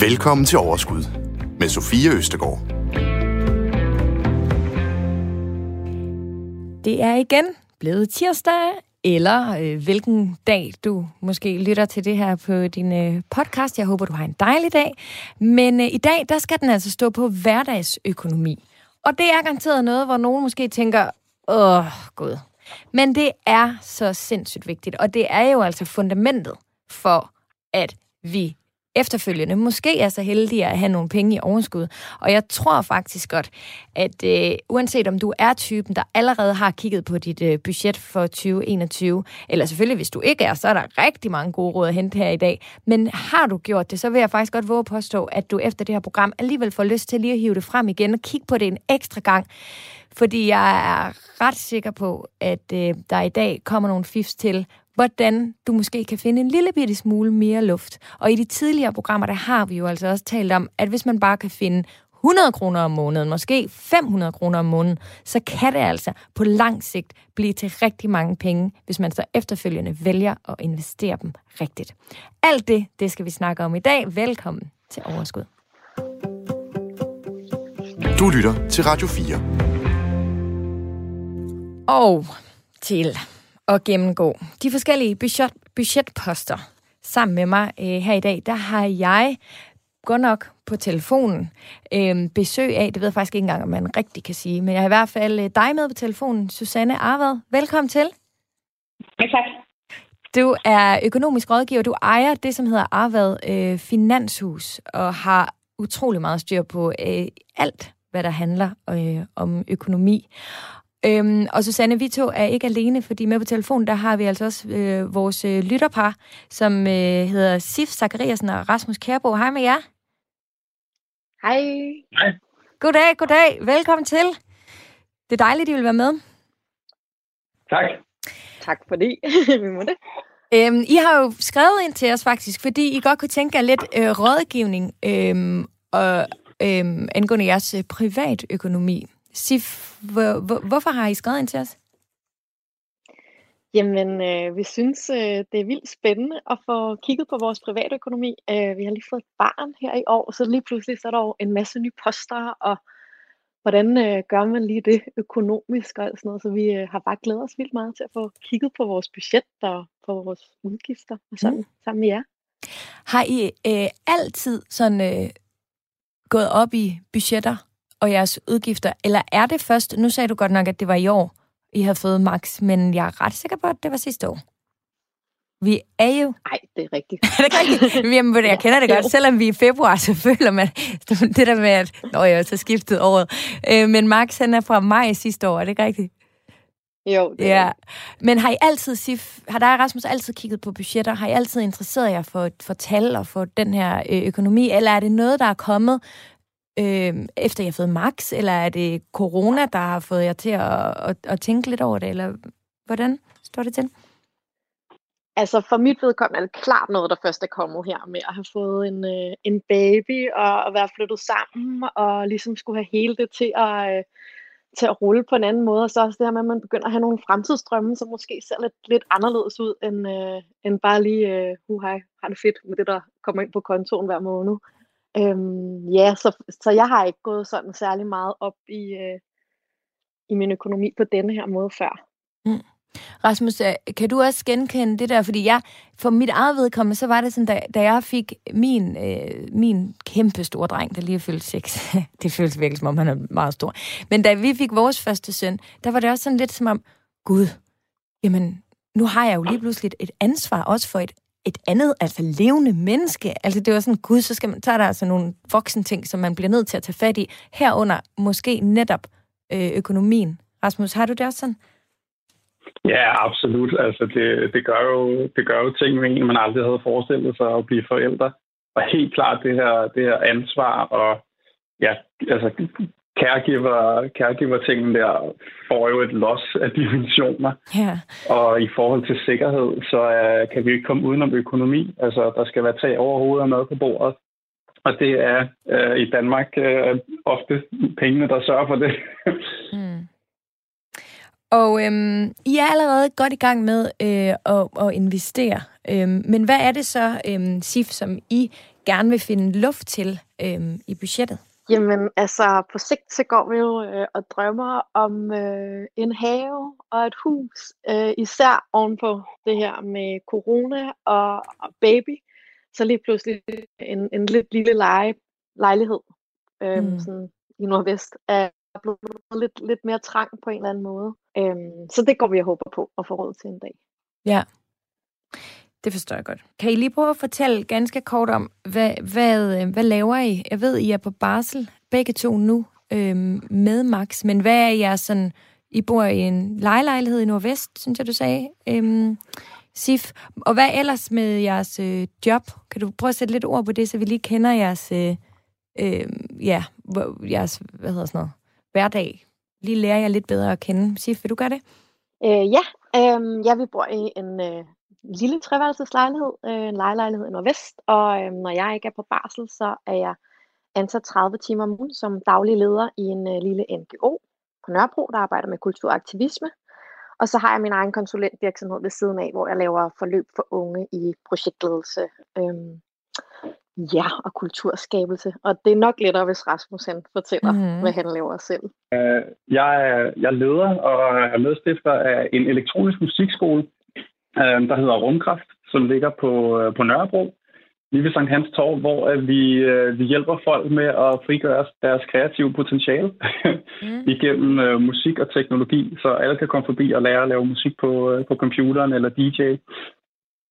Velkommen til Overskud med Sofie Østegård. Det er igen blevet tirsdag, eller øh, hvilken dag du måske lytter til det her på din øh, podcast. Jeg håber, du har en dejlig dag. Men øh, i dag, der skal den altså stå på hverdagsøkonomi. Og det er garanteret noget, hvor nogen måske tænker, åh, gud. Men det er så sindssygt vigtigt, og det er jo altså fundamentet for, at vi efterfølgende måske er så heldige at have nogle penge i overskud. Og jeg tror faktisk godt, at øh, uanset om du er typen, der allerede har kigget på dit øh, budget for 2021, eller selvfølgelig hvis du ikke er, så er der rigtig mange gode råd at hente her i dag. Men har du gjort det, så vil jeg faktisk godt våge at påstå, at du efter det her program alligevel får lyst til lige at hive det frem igen og kigge på det en ekstra gang. Fordi jeg er ret sikker på, at øh, der i dag kommer nogle fifs til, hvordan du måske kan finde en lille bitte smule mere luft. Og i de tidligere programmer, der har vi jo altså også talt om, at hvis man bare kan finde 100 kroner om måneden, måske 500 kroner om måneden, så kan det altså på lang sigt blive til rigtig mange penge, hvis man så efterfølgende vælger at investere dem rigtigt. Alt det, det skal vi snakke om i dag. Velkommen til Overskud. Du lytter til Radio 4. Og til at gennemgå de forskellige budget, budgetposter sammen med mig øh, her i dag, der har jeg godt nok på telefonen øh, besøg af, det ved jeg faktisk ikke engang, om man rigtig kan sige, men jeg har i hvert fald øh, dig med på telefonen, Susanne Arvad. Velkommen til. Ja, tak. Du er økonomisk rådgiver. Du ejer det, som hedder Arvad øh, Finanshus, og har utrolig meget styr på øh, alt, hvad der handler øh, om økonomi. Øhm, og Susanne, vi to er ikke alene, fordi med på telefonen, der har vi altså også øh, vores øh, lytterpar, som øh, hedder Sif Zachariasen og Rasmus Kærbo. Hej med jer. Hej. Hej. Goddag, goddag. Velkommen til. Det er dejligt, at I vil være med. Tak. Tak fordi vi må det. Øhm, I har jo skrevet ind til os faktisk, fordi I godt kunne tænke jer lidt øh, rådgivning øhm, og, øhm, angående jeres øh, privatøkonomi. Sif, hvor, hvor, hvorfor har I skrevet ind til os? Jamen, øh, vi synes, øh, det er vildt spændende at få kigget på vores privatøkonomi. Øh, vi har lige fået et barn her i år, så lige pludselig så er der jo en masse nye poster, og hvordan øh, gør man lige det økonomisk og alt sådan noget. Så vi øh, har bare glædet os vildt meget til at få kigget på vores budget og på vores udgifter og sådan, mm. sammen med jer. Har I øh, altid sådan øh, gået op i budgetter og jeres udgifter, eller er det først, nu sagde du godt nok, at det var i år, I har fået max, men jeg er ret sikker på, at det var sidste år. Vi er jo... Nej, det er rigtigt. er det rigtigt? Jamen, jeg kender det godt. Selvom vi er i februar, så føler man det der med, at... Nå, jeg har så skiftet året. Øh, men Max, han er fra maj sidste år, er det ikke rigtigt? Jo, det Ja. Men har I altid, Sif, har dig Rasmus altid kigget på budgetter? Har I altid interesseret jer for, for tal og for den her øh, økonomi? Eller er det noget, der er kommet øh, efter jeg har fået max? Eller er det corona, der har fået jer til at, at, at tænke lidt over det? Eller hvordan står det til? Altså for mit vedkommende er det klart noget, der først er kommet her med at have fået en, øh, en baby og at være flyttet sammen og ligesom skulle have hele det til at, øh, til at rulle på en anden måde. Og så også det her med, at man begynder at have nogle fremtidsdrømme, som måske ser lidt, lidt anderledes ud end, øh, end bare lige, øh, uh, hej, har det fedt med det, der kommer ind på kontoen hver måned. Øhm, ja, så, så jeg har ikke gået sådan særlig meget op i, øh, i min økonomi på denne her måde før. Mm. Rasmus, øh, kan du også genkende det der? Fordi jeg, for mit eget vedkommende, så var det sådan, da, da jeg fik min, øh, min kæmpe store dreng, der lige er fyldt 6, det føles virkelig som om, han er meget stor. Men da vi fik vores første søn, der var det også sådan lidt som om, gud, jamen, nu har jeg jo lige pludselig et ansvar også for et, et andet, altså levende menneske. Altså det var sådan, gud, så, skal man, så er der altså nogle voksne ting, som man bliver nødt til at tage fat i, herunder måske netop øh, økonomien. Rasmus, har du det også sådan? Ja, absolut. Altså, det, det, gør jo, det gør jo ting med en, man aldrig havde forestillet sig at blive forældre. Og helt klart det her, det her ansvar og ja, altså caregiver, caregiver-tingen der får jo et los af dimensioner. Ja. Og i forhold til sikkerhed, så uh, kan vi ikke komme udenom økonomi. Altså, der skal være tag over hovedet og mad på bordet. Og det er uh, i Danmark uh, ofte pengene, der sørger for det. Mm. Og øhm, I er allerede godt i gang med øh, at, at investere. Øhm, men hvad er det så, øhm, SIF, som I gerne vil finde luft til øhm, i budgettet? Jamen, altså, på sigt så går vi jo øh, og drømmer om øh, en have og et hus, øh, især ovenpå det her med corona og, og baby. Så lige pludselig en, en lidt lille leje, lejlighed øh, mm. sådan i nordvest er blevet lidt, lidt mere trang på en eller anden måde. Øh, så det går vi og håber på at få råd til en dag. Ja. Det forstår jeg godt. Kan I lige prøve at fortælle ganske kort om, hvad, hvad, øh, hvad laver I? Jeg ved, I er på barsel, begge to nu, øhm, med Max, men hvad er jeres sådan... I bor i en lejelejlighed i Nordvest, synes jeg, du sagde, øhm, Sif. Og hvad ellers med jeres øh, job? Kan du prøve at sætte lidt ord på det, så vi lige kender jeres, øh, øh, ja, jeres hvad hedder sådan noget, hverdag? Lige lærer jeg lidt bedre at kende. Sif, vil du gøre det? Øh, ja, øh, ja, vi bor i en øh, lille treværelseslejlighed, øh, en lejelejlighed i Nordvest, og øh, når jeg ikke er på barsel, så er jeg ansat 30 timer om ugen som daglig leder i en øh, lille NGO på Nørrebro, der arbejder med kulturaktivisme. Og så har jeg min egen konsulentvirksomhed ved siden af, hvor jeg laver forløb for unge i projektledelse øhm, ja, og kulturskabelse. Og det er nok lettere, hvis Rasmus han fortæller, mm-hmm. hvad han laver selv. Uh, jeg, er, jeg er leder og er medstifter af en elektronisk musikskole, uh, der hedder Rumkraft, som ligger på, uh, på Nørrebro lige ved Sankt Hans Torv, hvor at vi, øh, vi hjælper folk med at frigøre deres kreative potentiale mm. igennem øh, musik og teknologi, så alle kan komme forbi og lære at lave musik på, øh, på computeren eller DJ.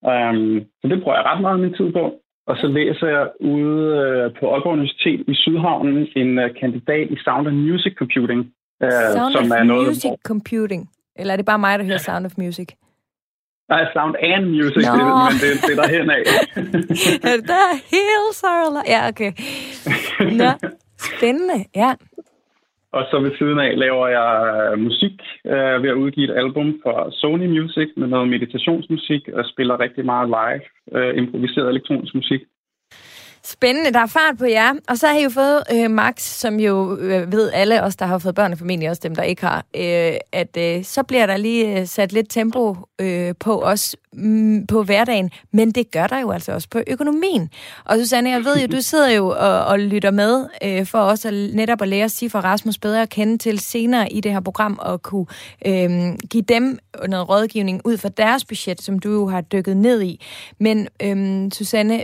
Um, øhm, så det bruger jeg ret meget af min tid på. Og så læser jeg ude øh, på Aalborg Universitet i Sydhavnen en uh, kandidat i Sound and Music Computing. Uh, Sound som of er noget, Music hvor... Computing? Eller er det bare mig, der hører Sound of Music? Nej, sound and music, no. det, men det, det er der hen af. The hills are Ja, okay. Nå, spændende, ja. Og så ved siden af laver jeg øh, musik øh, ved at udgive et album for Sony Music med noget meditationsmusik og spiller rigtig meget live, øh, improviseret elektronisk musik. Spændende, der er fart på jer. Og så har I jo fået øh, Max, som jo øh, ved alle os, der har fået børn, og formentlig også dem, der ikke har, øh, at øh, så bliver der lige øh, sat lidt tempo øh, på os mm, på hverdagen, men det gør der jo altså også på økonomien. Og Susanne, jeg ved jo, du sidder jo og, og lytter med øh, for os at netop at lære Sif og Rasmus bedre at kende til senere i det her program, og kunne øh, give dem noget rådgivning ud fra deres budget, som du jo har dykket ned i. Men øh, Susanne,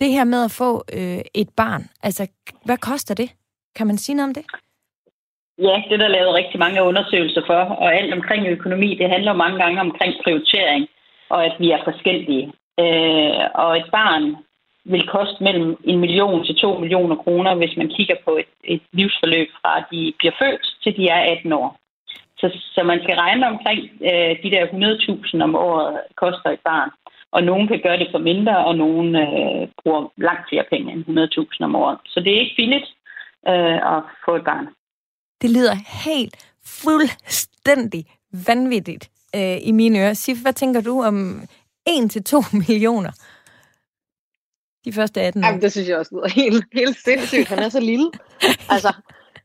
det her med at få øh, et barn, altså, hvad koster det? Kan man sige noget om det? Ja, det er der lavet rigtig mange undersøgelser for, og alt omkring økonomi, det handler mange gange omkring prioritering, og at vi er forskellige. Øh, og et barn vil koste mellem en million til to millioner kroner, hvis man kigger på et, et livsforløb fra de bliver født til de er 18 år. Så, så man skal regne omkring øh, de der 100.000 om året koster et barn. Og nogen kan gøre det for mindre, og nogen øh, bruger langt flere penge end 100.000 om året. Så det er ikke billigt øh, at få et barn. Det lyder helt fuldstændig vanvittigt øh, i mine ører. Sif, hvad tænker du om 1-2 millioner? De første 18 år. Jamen, det synes jeg også lyder helt, helt sindssygt. Han er så lille. Altså,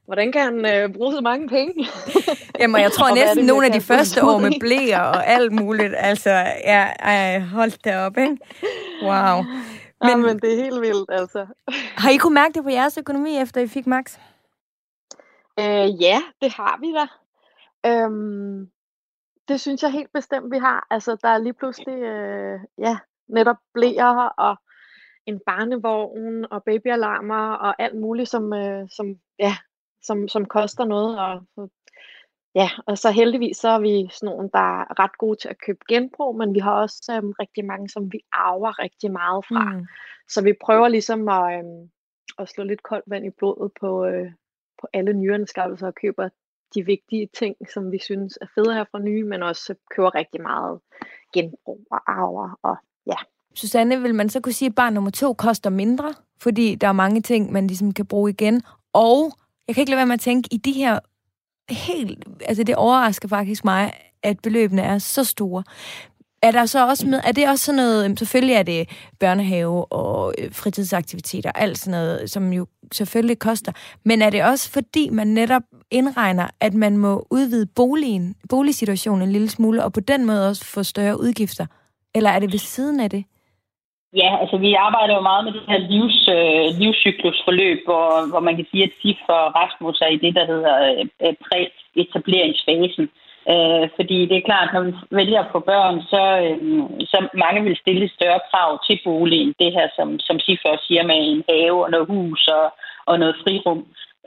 Hvordan kan han øh, bruge så mange penge? Jamen, jeg tror næsten det, nogle af de første år med blæer og alt muligt. Altså, ja, ej, holdt det op, ikke? Wow. Men, ja, men det er helt vildt, altså. Har I kunne mærke det på jeres økonomi, efter I fik Max? Øh, ja, det har vi da. Øhm, det synes jeg helt bestemt, vi har. Altså, der er lige pludselig, øh, ja, netop blæer og en barnevogn og babyalarmer og alt muligt, som, øh, som ja, som, som koster noget. Og, ja, og så heldigvis så er vi sådan nogle, der er ret gode til at købe genbrug, men vi har også øhm, rigtig mange, som vi arver rigtig meget fra. Mm. Så vi prøver ligesom at, øhm, at slå lidt koldt vand i blodet på, øh, på alle nyanskaffelser og køber de vigtige ting, som vi synes er fede her fra nye, men også køber rigtig meget genbrug og arver og ja. Susanne, vil man så kunne sige, at barn nummer to koster mindre, fordi der er mange ting, man ligesom kan bruge igen, og jeg kan ikke lade være med at tænke, i de her helt... Altså, det overrasker faktisk mig, at beløbene er så store. Er der så også med, er det også sådan noget, selvfølgelig er det børnehave og øh, fritidsaktiviteter, alt sådan noget, som jo selvfølgelig koster, men er det også fordi, man netop indregner, at man må udvide boligen, boligsituationen en lille smule, og på den måde også få større udgifter? Eller er det ved siden af det? Ja, altså vi arbejder jo meget med det her livs, øh, livscyklusforløb, hvor, hvor man kan sige, at SIF og Rasmus er i det, der hedder øh, præ-etableringsfasen. Øh, fordi det er klart, når vi vælger at få børn, så, øh, så mange vil stille større krav til boligen. Det her, som, som SIF også siger, med en have og noget hus og, og noget frirum.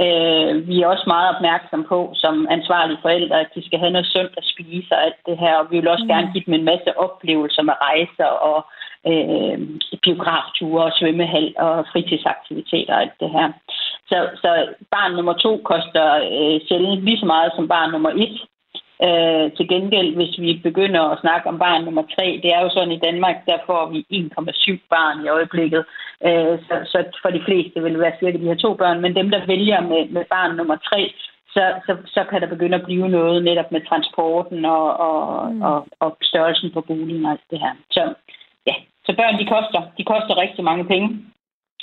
Øh, vi er også meget opmærksom på, som ansvarlige forældre, at de skal have noget sundt at spise og alt det her. Og vi vil også mm. gerne give dem en masse oplevelser med rejser og øh, biografture og svømmehal og fritidsaktiviteter og alt det her. Så, så barn nummer to koster øh, sjældent lige så meget som barn nummer et. Øh, til gengæld, hvis vi begynder at snakke om barn nummer tre, det er jo sådan i Danmark, der får vi 1,7 barn i øjeblikket. Øh, så, så for de fleste vil det være cirka de her to børn, men dem, der vælger med, med barn nummer tre, så, så, så kan der begynde at blive noget netop med transporten og, og, mm. og, og størrelsen på boligen og alt det her. Så så børn, de koster, de koster rigtig mange penge.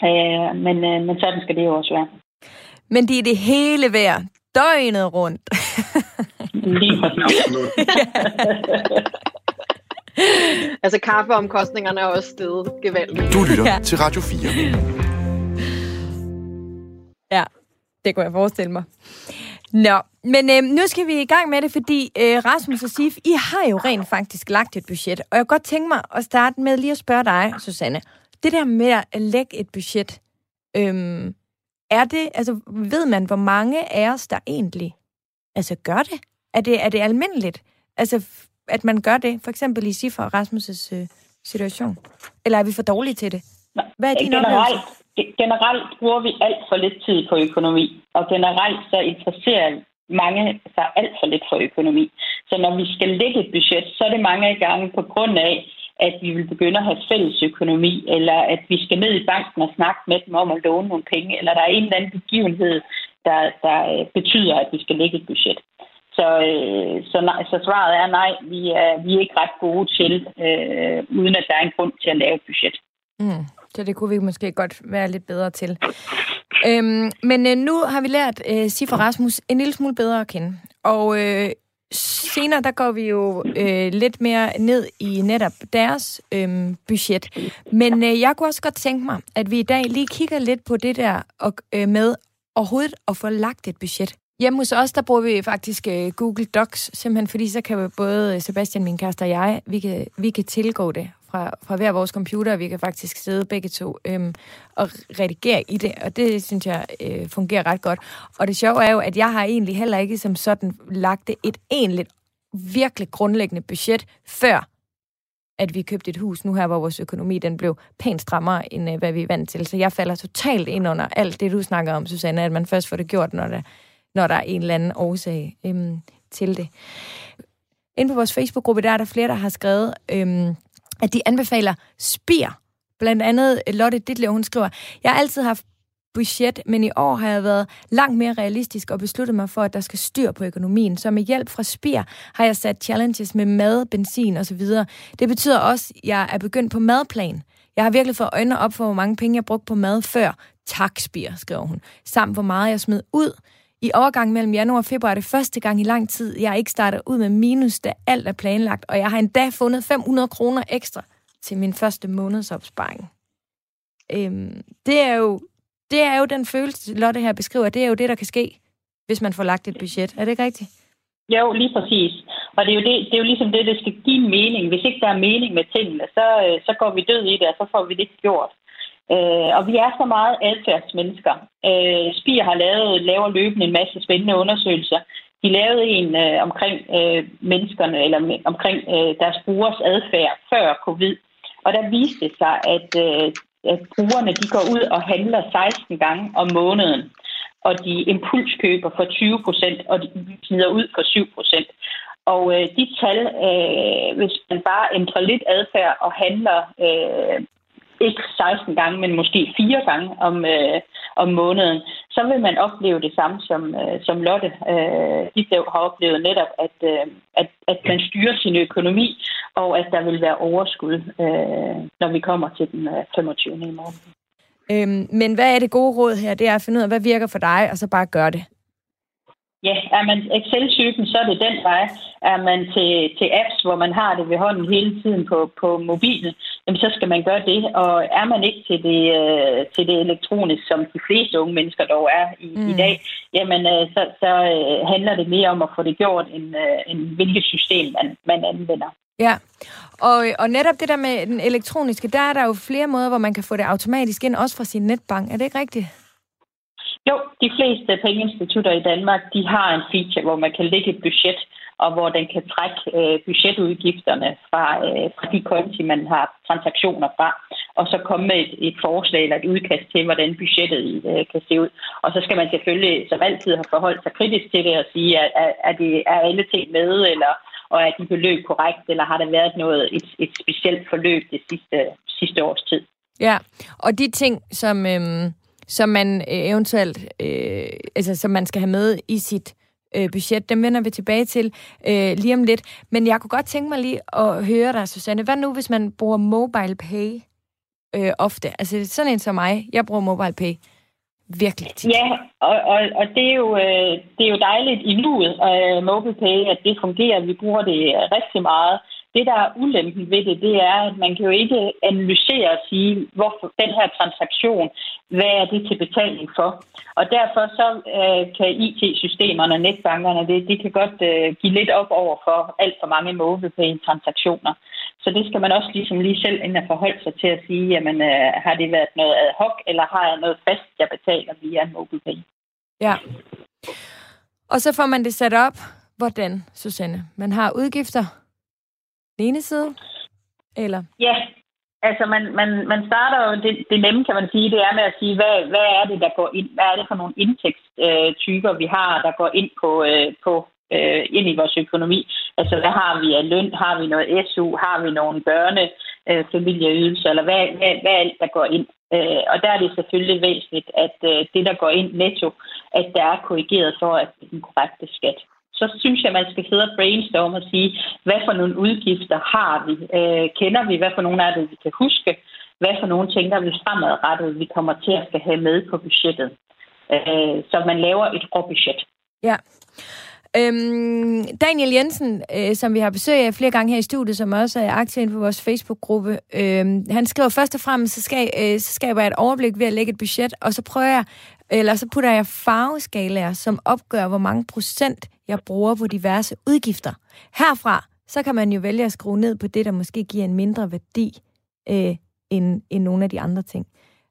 Øh, men, øh, men sådan skal det jo også være. Men det er det hele værd, døgnet rundt. Lige altså kaffeomkostningerne er også steget gevaldigt. Du lytter ja. til Radio 4. Ja, det kunne jeg forestille mig. Nå, men øh, nu skal vi i gang med det, fordi øh, Rasmus og Sif, I har jo rent faktisk lagt et budget. Og jeg kunne godt tænke mig at starte med lige at spørge dig, Susanne. Det der med at lægge et budget, øh, er det, altså ved man, hvor mange af os, der egentlig altså gør det? Er det, er det almindeligt, altså at man gør det, for eksempel i Sif og Rasmus' øh, situation? Eller er vi for dårlige til det? Hvad er din generelt, generelt bruger vi alt for lidt tid på økonomi, og generelt så interesserer mange sig alt for lidt for økonomi. Så når vi skal lægge et budget, så er det mange gange på grund af, at vi vil begynde at have fælles økonomi, eller at vi skal ned i banken og snakke med dem om at låne nogle penge, eller der er en eller anden begivenhed, der, der øh, betyder, at vi skal lægge et budget. Så, øh, så, nej, så svaret er nej, vi er, vi er ikke ret gode til, øh, uden at der er en grund til at lave et budget. Mm. Så det kunne vi måske godt være lidt bedre til. Øhm, men øh, nu har vi lært øh, Sifra Rasmus en lille smule bedre at kende. Og øh, senere, der går vi jo øh, lidt mere ned i netop deres øh, budget. Men øh, jeg kunne også godt tænke mig, at vi i dag lige kigger lidt på det der og, øh, med overhovedet at få lagt et budget. Hjemme hos os, der bruger vi faktisk øh, Google Docs, simpelthen fordi så kan vi både øh, Sebastian, min kæreste og jeg, vi kan, vi kan tilgå det fra, fra hver vores computer, og vi kan faktisk sidde begge to øhm, og redigere i det, og det synes jeg øh, fungerer ret godt. Og det sjove er jo, at jeg har egentlig heller ikke som sådan lagt det et egentlig virkelig grundlæggende budget, før at vi købte et hus nu her, hvor vores økonomi den blev pænt strammere, end øh, hvad vi er vant til. Så jeg falder totalt ind under alt det, du snakker om, Susanne, at man først får det gjort, når der, når der er en eller anden årsag øhm, til det. Inden på vores Facebook-gruppe, der er der flere, der har skrevet, øhm, at de anbefaler spir. Blandt andet øh, Lotte Ditlev, hun skriver, jeg har altid haft budget, men i år har jeg været langt mere realistisk og besluttet mig for, at der skal styr på økonomien. Så med hjælp fra Spir har jeg sat challenges med mad, benzin osv. Det betyder også, at jeg er begyndt på madplan. Jeg har virkelig fået øjnene op for, hvor mange penge jeg brugte på mad før. Tak, Spir, skriver hun. Samt hvor meget jeg smed ud. I overgang mellem januar og februar er det første gang i lang tid, jeg ikke starter ud med minus, da alt er planlagt, og jeg har endda fundet 500 kroner ekstra til min første månedsopsparing. Øhm, det, er jo, det er jo den følelse, Lotte her beskriver, det er jo det, der kan ske, hvis man får lagt et budget. Er det ikke rigtigt? Jo, lige præcis. Og det er, jo det, det er jo ligesom det, der skal give mening. Hvis ikke der er mening med tingene, så, øh, så går vi død i det, og så får vi det ikke gjort. Øh, og vi er så meget adfærdsmennesker. Øh, Spir har lavet, laver løbende en masse spændende undersøgelser. De lavede en øh, omkring øh, menneskerne, eller omkring øh, deres brugers adfærd før covid. Og der viste det sig, at, øh, at brugerne de går ud og handler 16 gange om måneden. Og de impulskøber for 20 procent, og de smider ud for 7 procent. Og øh, de tal, øh, hvis man bare ændrer lidt adfærd og handler øh, ikke 16 gange, men måske fire gange om, øh, om måneden, så vil man opleve det samme, som, øh, som Lotte øh, Ditlev har oplevet netop, at, øh, at, at man styrer sin økonomi, og at der vil være overskud, øh, når vi kommer til den øh, 25. i morgen. Øhm, men hvad er det gode råd her? Det er at finde ud af, hvad virker for dig, og så bare gøre det. Ja, er man Excel-typen, så er det den vej. Er man til, til apps, hvor man har det ved hånden hele tiden på, på mobilen, jamen så skal man gøre det. Og er man ikke til det, øh, til det elektroniske, som de fleste unge mennesker dog er i, mm. i dag, jamen øh, så, så øh, handler det mere om at få det gjort, end, end hvilket system man, man anvender. Ja, og, og netop det der med den elektroniske, der er der jo flere måder, hvor man kan få det automatisk ind, også fra sin netbank. Er det ikke rigtigt? Jo, de fleste pengeinstitutter i Danmark, de har en feature, hvor man kan lægge et budget, og hvor den kan trække øh, budgetudgifterne fra, øh, fra de konti, man har transaktioner fra, og så komme med et, et forslag eller et udkast til, hvordan budgettet øh, kan se ud. Og så skal man selvfølgelig, som altid, have forholdt sig kritisk til det og sige, at er, er, det, er alle ting med, eller og er de beløb korrekt, eller har der været noget et, et specielt forløb det sidste, sidste års tid? Ja, og de ting, som... Øh som man øh, eventuelt, øh, altså som man skal have med i sit øh, budget. Dem vender vi tilbage til øh, lige om lidt. Men jeg kunne godt tænke mig lige at høre dig, Susanne. Hvad nu, hvis man bruger mobile pay øh, ofte? Altså sådan en som mig, jeg bruger mobile pay virkelig tit. Ja, og, og, og det, er jo, øh, det er jo dejligt i nuet, øh, mobile pay, at det fungerer. Vi bruger det rigtig meget. Det, der er ulempen ved det, det er, at man kan jo ikke analysere og sige, hvorfor den her transaktion, hvad er det til betaling for? Og derfor så øh, kan IT-systemerne og netbankerne, det, de kan godt øh, give lidt op over for alt for mange MobilePay-transaktioner. Så det skal man også ligesom lige selv ind og forholde sig til at sige, jamen øh, har det været noget ad hoc, eller har jeg noget fast, jeg betaler via MobilePay? Ja. Og så får man det sat op. Hvordan, Susanne? Man har udgifter den ene side? Eller? Ja, altså man, man, man starter jo, det, det nemme kan man sige, det er med at sige, hvad, hvad er det, der går ind, hvad er det for nogle indtægtstyper, vi har, der går ind på, øh, på øh, ind i vores økonomi. Altså, hvad har vi af løn? Har vi noget SU? Har vi nogle børne, øh, familieydelser? Eller hvad, hvad, hvad er alt, der går ind? Øh, og der er det selvfølgelig væsentligt, at øh, det, der går ind netto, at der er korrigeret for, at det er den korrekte skat så synes jeg, man skal sidde og brainstorme og sige, hvad for nogle udgifter har vi? Øh, kender vi? Hvad for nogle af det, vi kan huske? Hvad for nogle tænker vi fremadrettet, vi kommer til at skal have med på budgettet? Øh, så man laver et råbudget. Ja. Øhm, Daniel Jensen, øh, som vi har besøg af flere gange her i studiet, som også er aktiv på vores Facebook-gruppe, øh, han skriver først og fremmest, så, skal, øh, så skaber jeg et overblik ved at lægge et budget, og så prøver jeg, eller så putter jeg farveskalaer, som opgør, hvor mange procent jeg bruger på diverse udgifter. Herfra, så kan man jo vælge at skrue ned på det, der måske giver en mindre værdi øh, end, end nogle af de andre ting.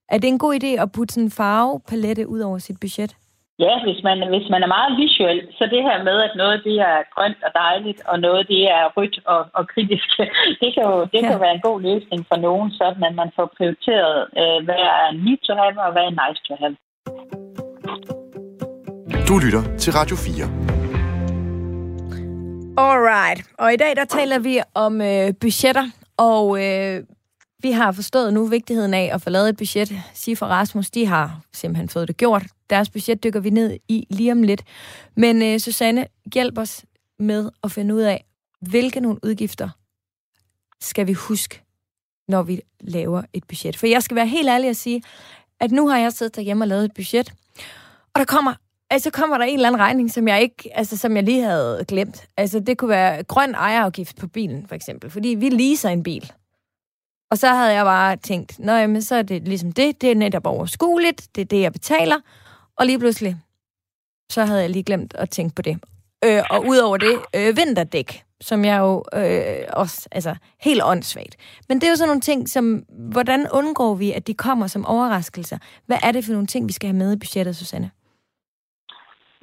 Er det en god idé at putte sådan en farvepalette ud over sit budget? Ja, hvis man, hvis man er meget visuel, så det her med, at noget det er grønt og dejligt, og noget det er rødt og, og kritisk, det kan jo det ja. kan være en god løsning for nogen, sådan at man får prioriteret, øh, hvad er need to have og hvad er nice to have. Du lytter til Radio 4. Alright, og i dag der taler vi om øh, budgetter, og øh, vi har forstået nu vigtigheden af at få lavet et budget. Sif og Rasmus, de har simpelthen fået det gjort. Deres budget dykker vi ned i lige om lidt. Men øh, Susanne, hjælp os med at finde ud af, hvilke nogle udgifter skal vi huske, når vi laver et budget. For jeg skal være helt ærlig at sige, at nu har jeg siddet derhjemme og lavet et budget, og der kommer altså kommer der en eller anden regning, som jeg ikke, altså som jeg lige havde glemt. Altså det kunne være grøn ejerafgift på bilen, for eksempel. Fordi vi leaser en bil. Og så havde jeg bare tænkt, nå jamen, så er det ligesom det, det er netop overskueligt, det er det, jeg betaler. Og lige pludselig, så havde jeg lige glemt at tænke på det. Øh, og udover det, øh, vinterdæk, som jeg jo øh, også, altså helt åndssvagt. Men det er jo sådan nogle ting, som, hvordan undgår vi, at de kommer som overraskelser? Hvad er det for nogle ting, vi skal have med i budgettet, Susanne?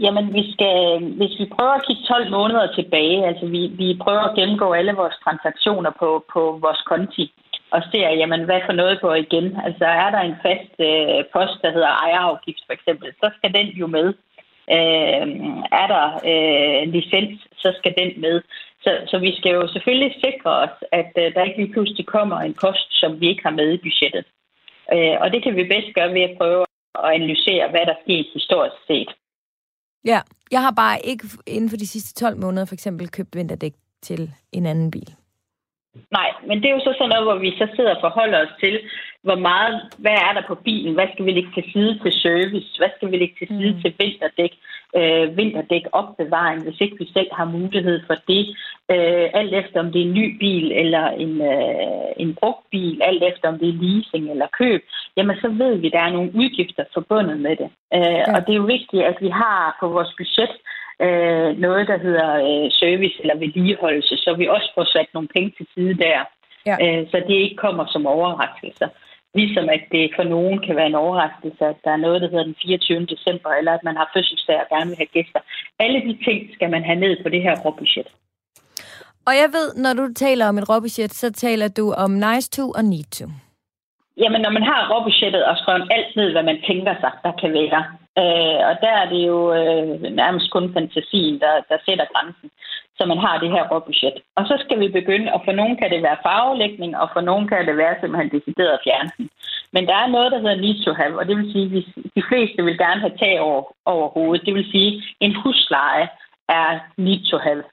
Jamen, vi skal, hvis vi prøver at kigge 12 måneder tilbage, altså vi, vi prøver at gennemgå alle vores transaktioner på, på vores konti, og ser, jamen, hvad for noget går igen. Altså, er der en fast øh, post, der hedder ejerafgift for eksempel, så skal den jo med. Øh, er der øh, licens, så skal den med. Så, så vi skal jo selvfølgelig sikre os, at øh, der ikke lige pludselig kommer en post, som vi ikke har med i budgettet. Øh, og det kan vi bedst gøre ved at prøve at analysere, hvad der sker historisk set. Ja, jeg har bare ikke inden for de sidste 12 måneder for eksempel købt vinterdæk til en anden bil. Nej, men det er jo så sådan noget, hvor vi så sidder og forholder os til, hvor meget, hvad er der på bilen, hvad skal vi lægge til side til service, hvad skal vi lægge til side mm. til vinterdæk, øh, vinterdæk opbevaring, hvis ikke vi selv har mulighed for det, øh, alt efter om det er en ny bil eller en, øh, en brugt bil, alt efter om det er leasing eller køb, jamen så ved vi, at der er nogle udgifter forbundet med det. Øh, ja. Og det er jo vigtigt, at vi har på vores budget øh, noget, der hedder øh, service eller vedligeholdelse, så vi også får sat nogle penge til side der, ja. øh, så det ikke kommer som overraskelser. Ligesom at det for nogen kan være en overraskelse, at der er noget, der hedder den 24. december, eller at man har fødselsdag og gerne vil have gæster. Alle de ting skal man have ned på det her råbudget. Og jeg ved, når du taler om et råbudget, så taler du om nice to og need to. Jamen, når man har råbudgettet og skrevet alt ned, hvad man tænker sig, der kan være, øh, og der er det jo øh, nærmest kun fantasien, der, der sætter grænsen, så man har det her råbudget. Og så skal vi begynde, og for nogen kan det være farvelægning, og for nogen kan det være simpelthen decideret fjernsen. Men der er noget, der hedder need to have, og det vil sige, at de fleste vil gerne have tag over, over hovedet. Det vil sige, at en husleje er need to have.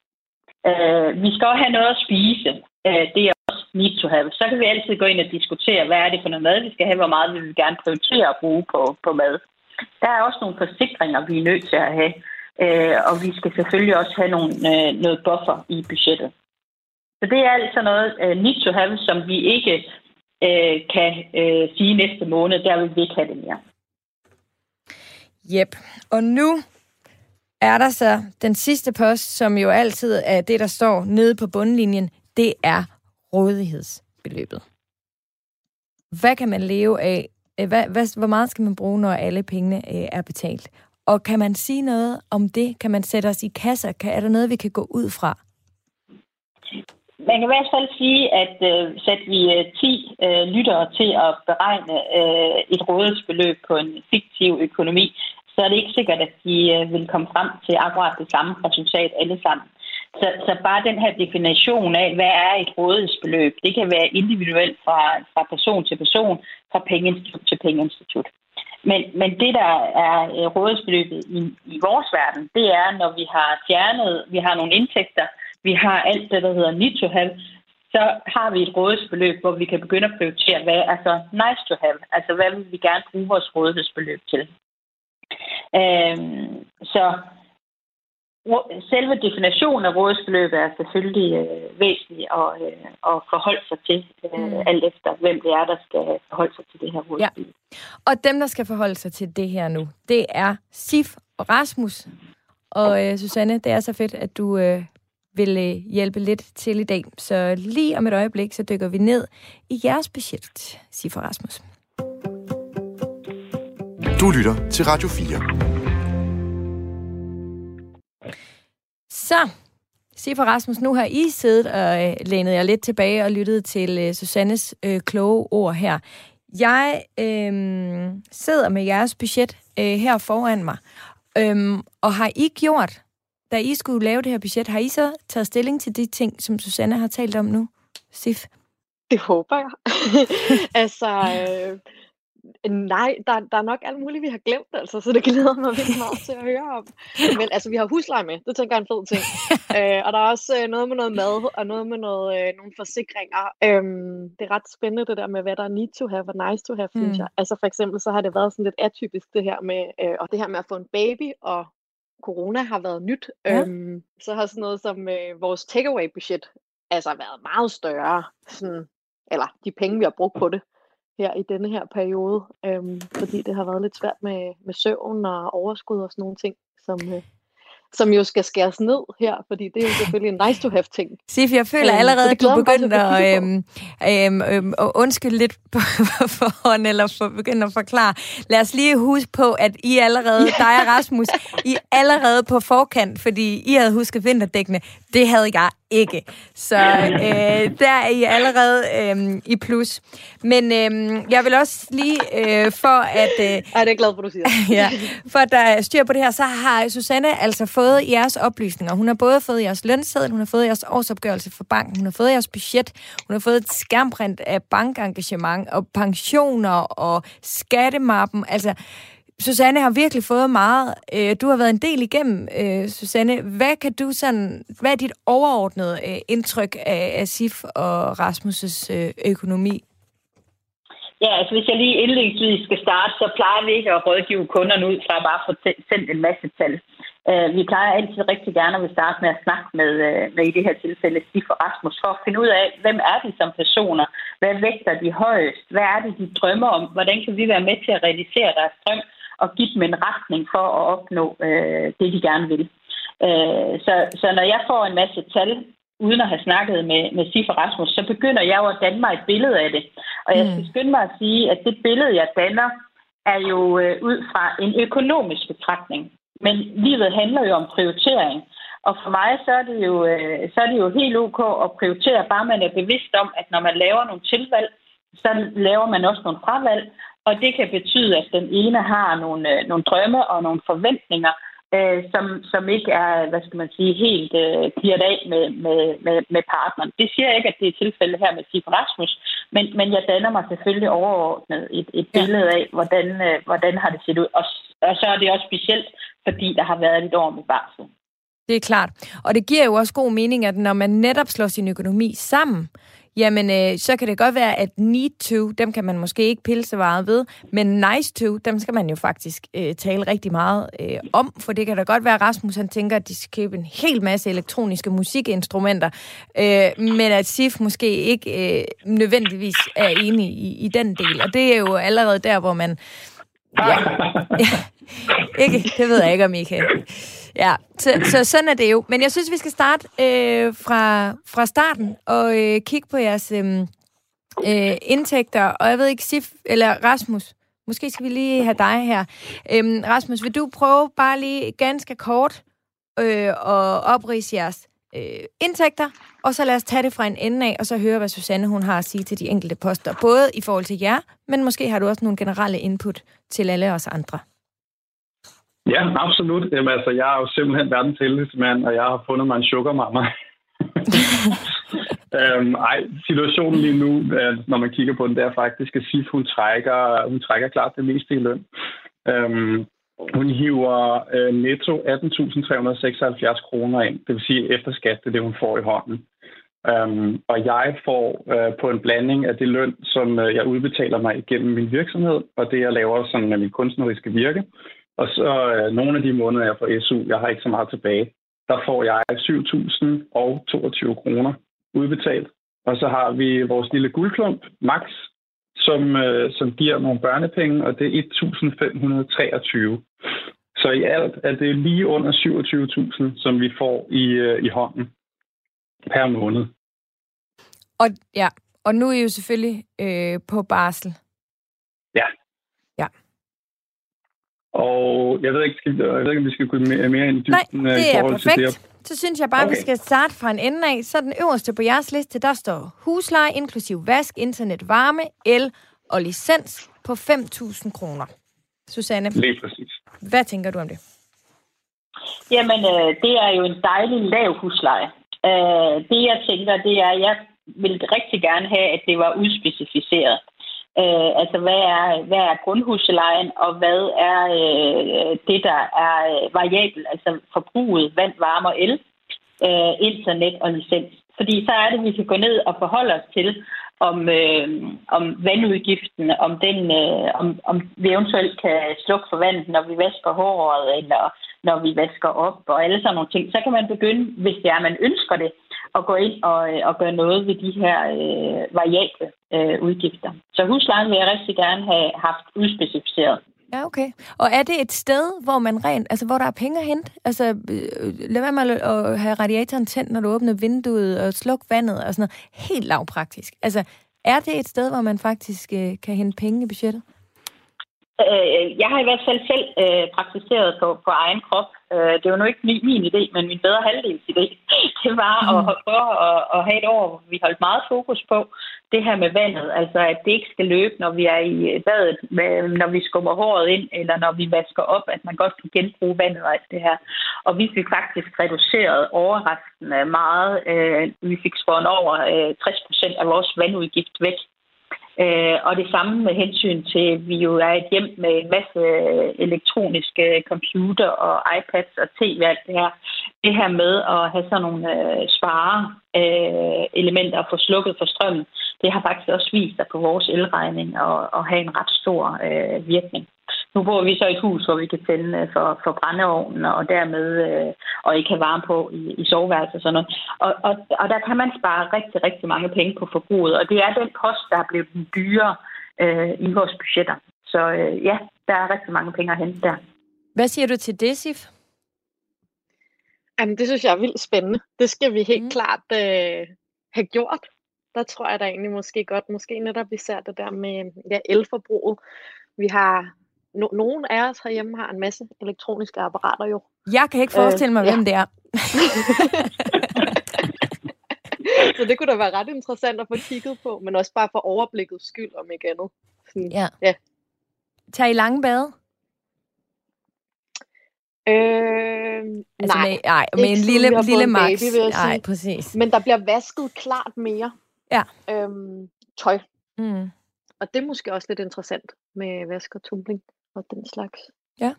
Øh, vi skal også have noget at spise. Øh, det er også need to have. Så kan vi altid gå ind og diskutere, hvad er det for noget mad, vi skal have, hvor meget vi vil gerne prioritere at bruge på, på mad. Der er også nogle forsikringer, vi er nødt til at have. Øh, og vi skal selvfølgelig også have nogle, øh, noget buffer i budgettet. Så det er altså noget øh, need to have, som vi ikke øh, kan øh, sige næste måned. Der vil vi ikke have det mere. Jep. Og nu er der så den sidste post, som jo altid er det, der står nede på bundlinjen. Det er rådighedsbeløbet. Hvad kan man leve af? Øh, hvad, hvad, hvor meget skal man bruge, når alle pengene øh, er betalt? Og kan man sige noget om det? Kan man sætte os i kasser? Kan, er der noget, vi kan gå ud fra? Man kan i hvert fald sige, at øh, sætter vi øh, 10 øh, lyttere til at beregne øh, et rådighedsbeløb på en fiktiv økonomi, så er det ikke sikkert, at de øh, vil komme frem til akkurat det samme resultat alle sammen. Så, så bare den her definition af, hvad er et rådighedsbeløb, det kan være individuelt fra, fra person til person, fra pengeinstitut til pengeinstitut. Men, men det, der er øh, rådighedsbeløbet i, i vores verden, det er, når vi har fjernet, vi har nogle indtægter, vi har alt det, der hedder need to have, så har vi et rådighedsbeløb, hvor vi kan begynde at prioritere, hvad er altså nice to have, altså hvad vil vi gerne bruge vores rådighedsbeløb til. Øhm, så selve definitionen af rådighedsbeløbet er selvfølgelig øh, væsentlig at, øh, at forholde sig til, øh, mm. alt efter hvem det er, der skal forholde sig til det her rådighedsbeløb. Ja. Og dem, der skal forholde sig til det her nu, det er Sif og Rasmus. Og øh, Susanne, det er så fedt, at du øh, vil øh, hjælpe lidt til i dag. Så lige om et øjeblik, så dykker vi ned i jeres budget, Sif og Rasmus. Du lytter til Radio 4. Så, Sifra Rasmus, nu har I siddet og øh, lænet jer lidt tilbage og lyttet til øh, Susannes øh, kloge ord her. Jeg øh, sidder med jeres budget øh, her foran mig, øh, og har I gjort, da I skulle lave det her budget, har I så taget stilling til de ting, som Susanne har talt om nu, Sif? Det håber jeg. altså, øh, Nej, der, der er nok alt muligt, vi har glemt, altså, så det glæder mig virkelig meget til at høre om. Men altså, vi har husleje med, det tænker jeg er en fed ting. øh, og der er også øh, noget med noget mad, og noget med noget, øh, nogle forsikringer. Øhm, det er ret spændende, det der med, hvad der er need to have og nice to have, mm. synes jeg. Altså for eksempel, så har det været sådan lidt atypisk, det her med, øh, og det her med at få en baby, og corona har været nyt. Ja. Øhm, så har sådan noget som øh, vores takeaway-budget altså været meget større, sådan, eller de penge, vi har brugt på det her i denne her periode, øhm, fordi det har været lidt svært med, med søvn og overskud og sådan nogle ting, som, øh, som jo skal skæres ned her, fordi det er jo selvfølgelig en nice to have ting. Sif, jeg føler øhm, allerede, at du begynder at, øhm, øhm, øhm, at undskylde lidt på forhånd, eller for, begynde at forklare. Lad os lige huske på, at I allerede, dig og Rasmus, I er allerede på forkant, fordi I havde husket vinterdækkene. Det havde jeg ikke. Så øh, der er I allerede øh, i plus. Men øh, jeg vil også lige øh, for at... Øh, Ej, det er glad for, du siger. ja, for at der er styr på det her, så har Susanne altså fået jeres oplysninger. Hun har både fået jeres lønseddel, hun har fået jeres årsopgørelse for banken, hun har fået jeres budget, hun har fået et skærmprint af bankengagement og pensioner og skattemappen. Altså, Susanne har virkelig fået meget. Øh, du har været en del igennem, øh, Susanne. Hvad kan du sådan, hvad er dit overordnede øh, indtryk af, Asif SIF og Rasmus' øh, økonomi? Ja, altså hvis jeg lige indledningsvis skal starte, så plejer vi ikke at rådgive kunderne ud fra at bare få sendt en masse tal. Uh, vi plejer altid rigtig gerne at vil starte med at snakke med, uh, med i det her tilfælde Stig og Rasmus, for at finde ud af, hvem er de som personer? Hvad vægter de højst? Hvad er det, de drømmer om? Hvordan kan vi være med til at realisere deres drøm og give dem en retning for at opnå uh, det, de gerne vil? Uh, så, så når jeg får en masse tal, uden at have snakket med, med Sif og Rasmus, så begynder jeg jo at danne mig et billede af det. Og jeg skal mm. skynde mig at sige, at det billede, jeg danner, er jo øh, ud fra en økonomisk betragtning. Men livet handler jo om prioritering. Og for mig så er, det jo, øh, så er det jo helt ok at prioritere, bare man er bevidst om, at når man laver nogle tilvalg, så laver man også nogle fravalg. Og det kan betyde, at den ene har nogle, øh, nogle drømme og nogle forventninger, øh, som, som ikke er, hvad skal man sige, helt øh, clearet af med, med, med, med partneren. Det siger jeg ikke, at det er tilfældet her med Sifo Rasmus, men, men jeg danner mig selvfølgelig overordnet et, et billede af, hvordan, øh, hvordan har det set ud. Og, og så er det også specielt, fordi der har været et år med barsel. Det er klart. Og det giver jo også god mening, at når man netop slår sin økonomi sammen, jamen øh, så kan det godt være, at need to, dem kan man måske ikke pille så meget ved, men nice to, dem skal man jo faktisk øh, tale rigtig meget øh, om, for det kan da godt være, at Rasmus han tænker, at de skal købe en hel masse elektroniske musikinstrumenter, øh, men at Sif måske ikke øh, nødvendigvis er enig i, i den del, og det er jo allerede der, hvor man... Ja, ikke, det ved jeg ikke, om I kan Ja, så, så sådan er det jo. Men jeg synes, vi skal starte øh, fra, fra starten og øh, kigge på jeres øh, øh, indtægter. Og jeg ved ikke, Sif eller Rasmus, måske skal vi lige have dig her. Øhm, Rasmus, vil du prøve bare lige ganske kort øh, at oprise jeres øh, indtægter, og så lad os tage det fra en ende af, og så høre, hvad Susanne hun har at sige til de enkelte poster, både i forhold til jer, men måske har du også nogle generelle input til alle os andre. Ja, absolut. Jamen, altså, jeg er jo simpelthen verdens heldigste mand, og jeg har fundet mig en sugar mama. øhm, ej, situationen lige nu, når man kigger på den, det er faktisk, at Sif, hun trækker, hun trækker klart det meste i løn. Øhm, hun hiver øh, netto 18.376 kroner ind, det vil sige efter skat, det er det, hun får i hånden. Um, og jeg får uh, på en blanding af det løn, som uh, jeg udbetaler mig igennem min virksomhed, og det, jeg laver sådan med min kunstneriske virke, og så øh, nogle af de måneder, jeg får SU, jeg har ikke så meget tilbage, der får jeg 7.022 kroner udbetalt. Og så har vi vores lille guldklump, Max, som, øh, som giver nogle børnepenge, og det er 1.523. Så i alt er det lige under 27.000, som vi får i, øh, i hånden per måned. Og, ja, og nu er I jo selvfølgelig øh, på barsel. Ja. Ja. Og jeg ved ikke, skal, jeg ved ikke om vi skal gå mere, mere ind i dybden Nej, øh, det er perfekt. Til det. Så synes jeg bare, okay. vi skal starte fra en ende af. Så den øverste på jeres liste, der står husleje, inklusiv vask, internet, varme, el og licens på 5.000 kroner. Susanne? Lige præcis. Hvad tænker du om det? Jamen, øh, det er jo en dejlig lav husleje. Øh, det jeg tænker, det er, at jeg vil rigtig gerne have, at det var udspecificeret. Øh, altså, hvad er, hvad er grundhuslejen, og hvad er øh, det, der er øh, variabel, altså forbruget, vand, varme og el, øh, internet og licens. Fordi så er det, at vi kan gå ned og forholde os til, om, øh, om vandudgiften, om, den, øh, om, om vi eventuelt kan slukke for vandet, når vi vasker håret, eller når vi vasker op, og alle sådan nogle ting. Så kan man begynde, hvis det er, man ønsker det, at gå ind og, øh, og gøre noget ved de her øh, variable øh, udgifter. Så huslejen vil jeg rigtig gerne have haft udspecificeret. Ja, okay. Og er det et sted, hvor man rent, altså hvor der er penge at hente? Altså, øh, lad være med at have radiatoren tændt, når du åbner vinduet og sluk vandet og sådan noget. Helt lavpraktisk. Altså, er det et sted, hvor man faktisk øh, kan hente penge i budgettet? Øh, jeg har i hvert fald selv øh, praktiseret på, på egen krop. Øh, det var nu ikke min, min idé, men min bedre halvdels idé. Det var mm. at prøve at, at have et år, hvor vi holdt meget fokus på det her med vandet. Altså, at det ikke skal løbe, når vi er i badet, når vi skummer håret ind, eller når vi vasker op, at man godt kan genbruge vandet og alt det her. Og vi fik faktisk reduceret overraskende meget. Øh, vi fik skåret over øh, 60 procent af vores vandudgift væk Øh, og det samme med hensyn til, at vi jo er et hjem med en masse øh, elektroniske øh, computer og iPads og tv og alt det her. Det her med at have sådan nogle øh, spare øh, elementer og få slukket for strømmen, det har faktisk også vist sig på vores elregning og, og have en ret stor øh, virkning. Nu bor vi så i et hus, hvor vi kan tænde øh, for, for brændeovnen og dermed øh, og ikke have varme på i, i soveværelset og sådan noget. Og, og, og der kan man spare rigtig, rigtig mange penge på forbruget, og det er den post, der er blevet dyrere øh, i vores budgetter. Så øh, ja, der er rigtig mange penge at hente der. Hvad siger du til det, Sif? Jamen, det synes jeg er vildt spændende. Det skal vi helt mm. klart øh, have gjort. Der tror jeg da egentlig måske godt, måske netop vi ser det der med ja, elforbruget. Vi har, no, nogen af os herhjemme har en masse elektroniske apparater jo. Jeg kan ikke forestille mig, øh, hvem ja. det er. Så det kunne da være ret interessant at få kigget på, men også bare for overblikket skyld, om ikke andet. Sådan, ja. ja. Tag i lange bade? Øh, altså nej, med, nej, med en lille, lille max. Baby, nej, præcis. Men der bliver vasket klart mere ja. øhm, tøj. Mm. Og det er måske også lidt interessant med vask og tumbling og den slags. Ja.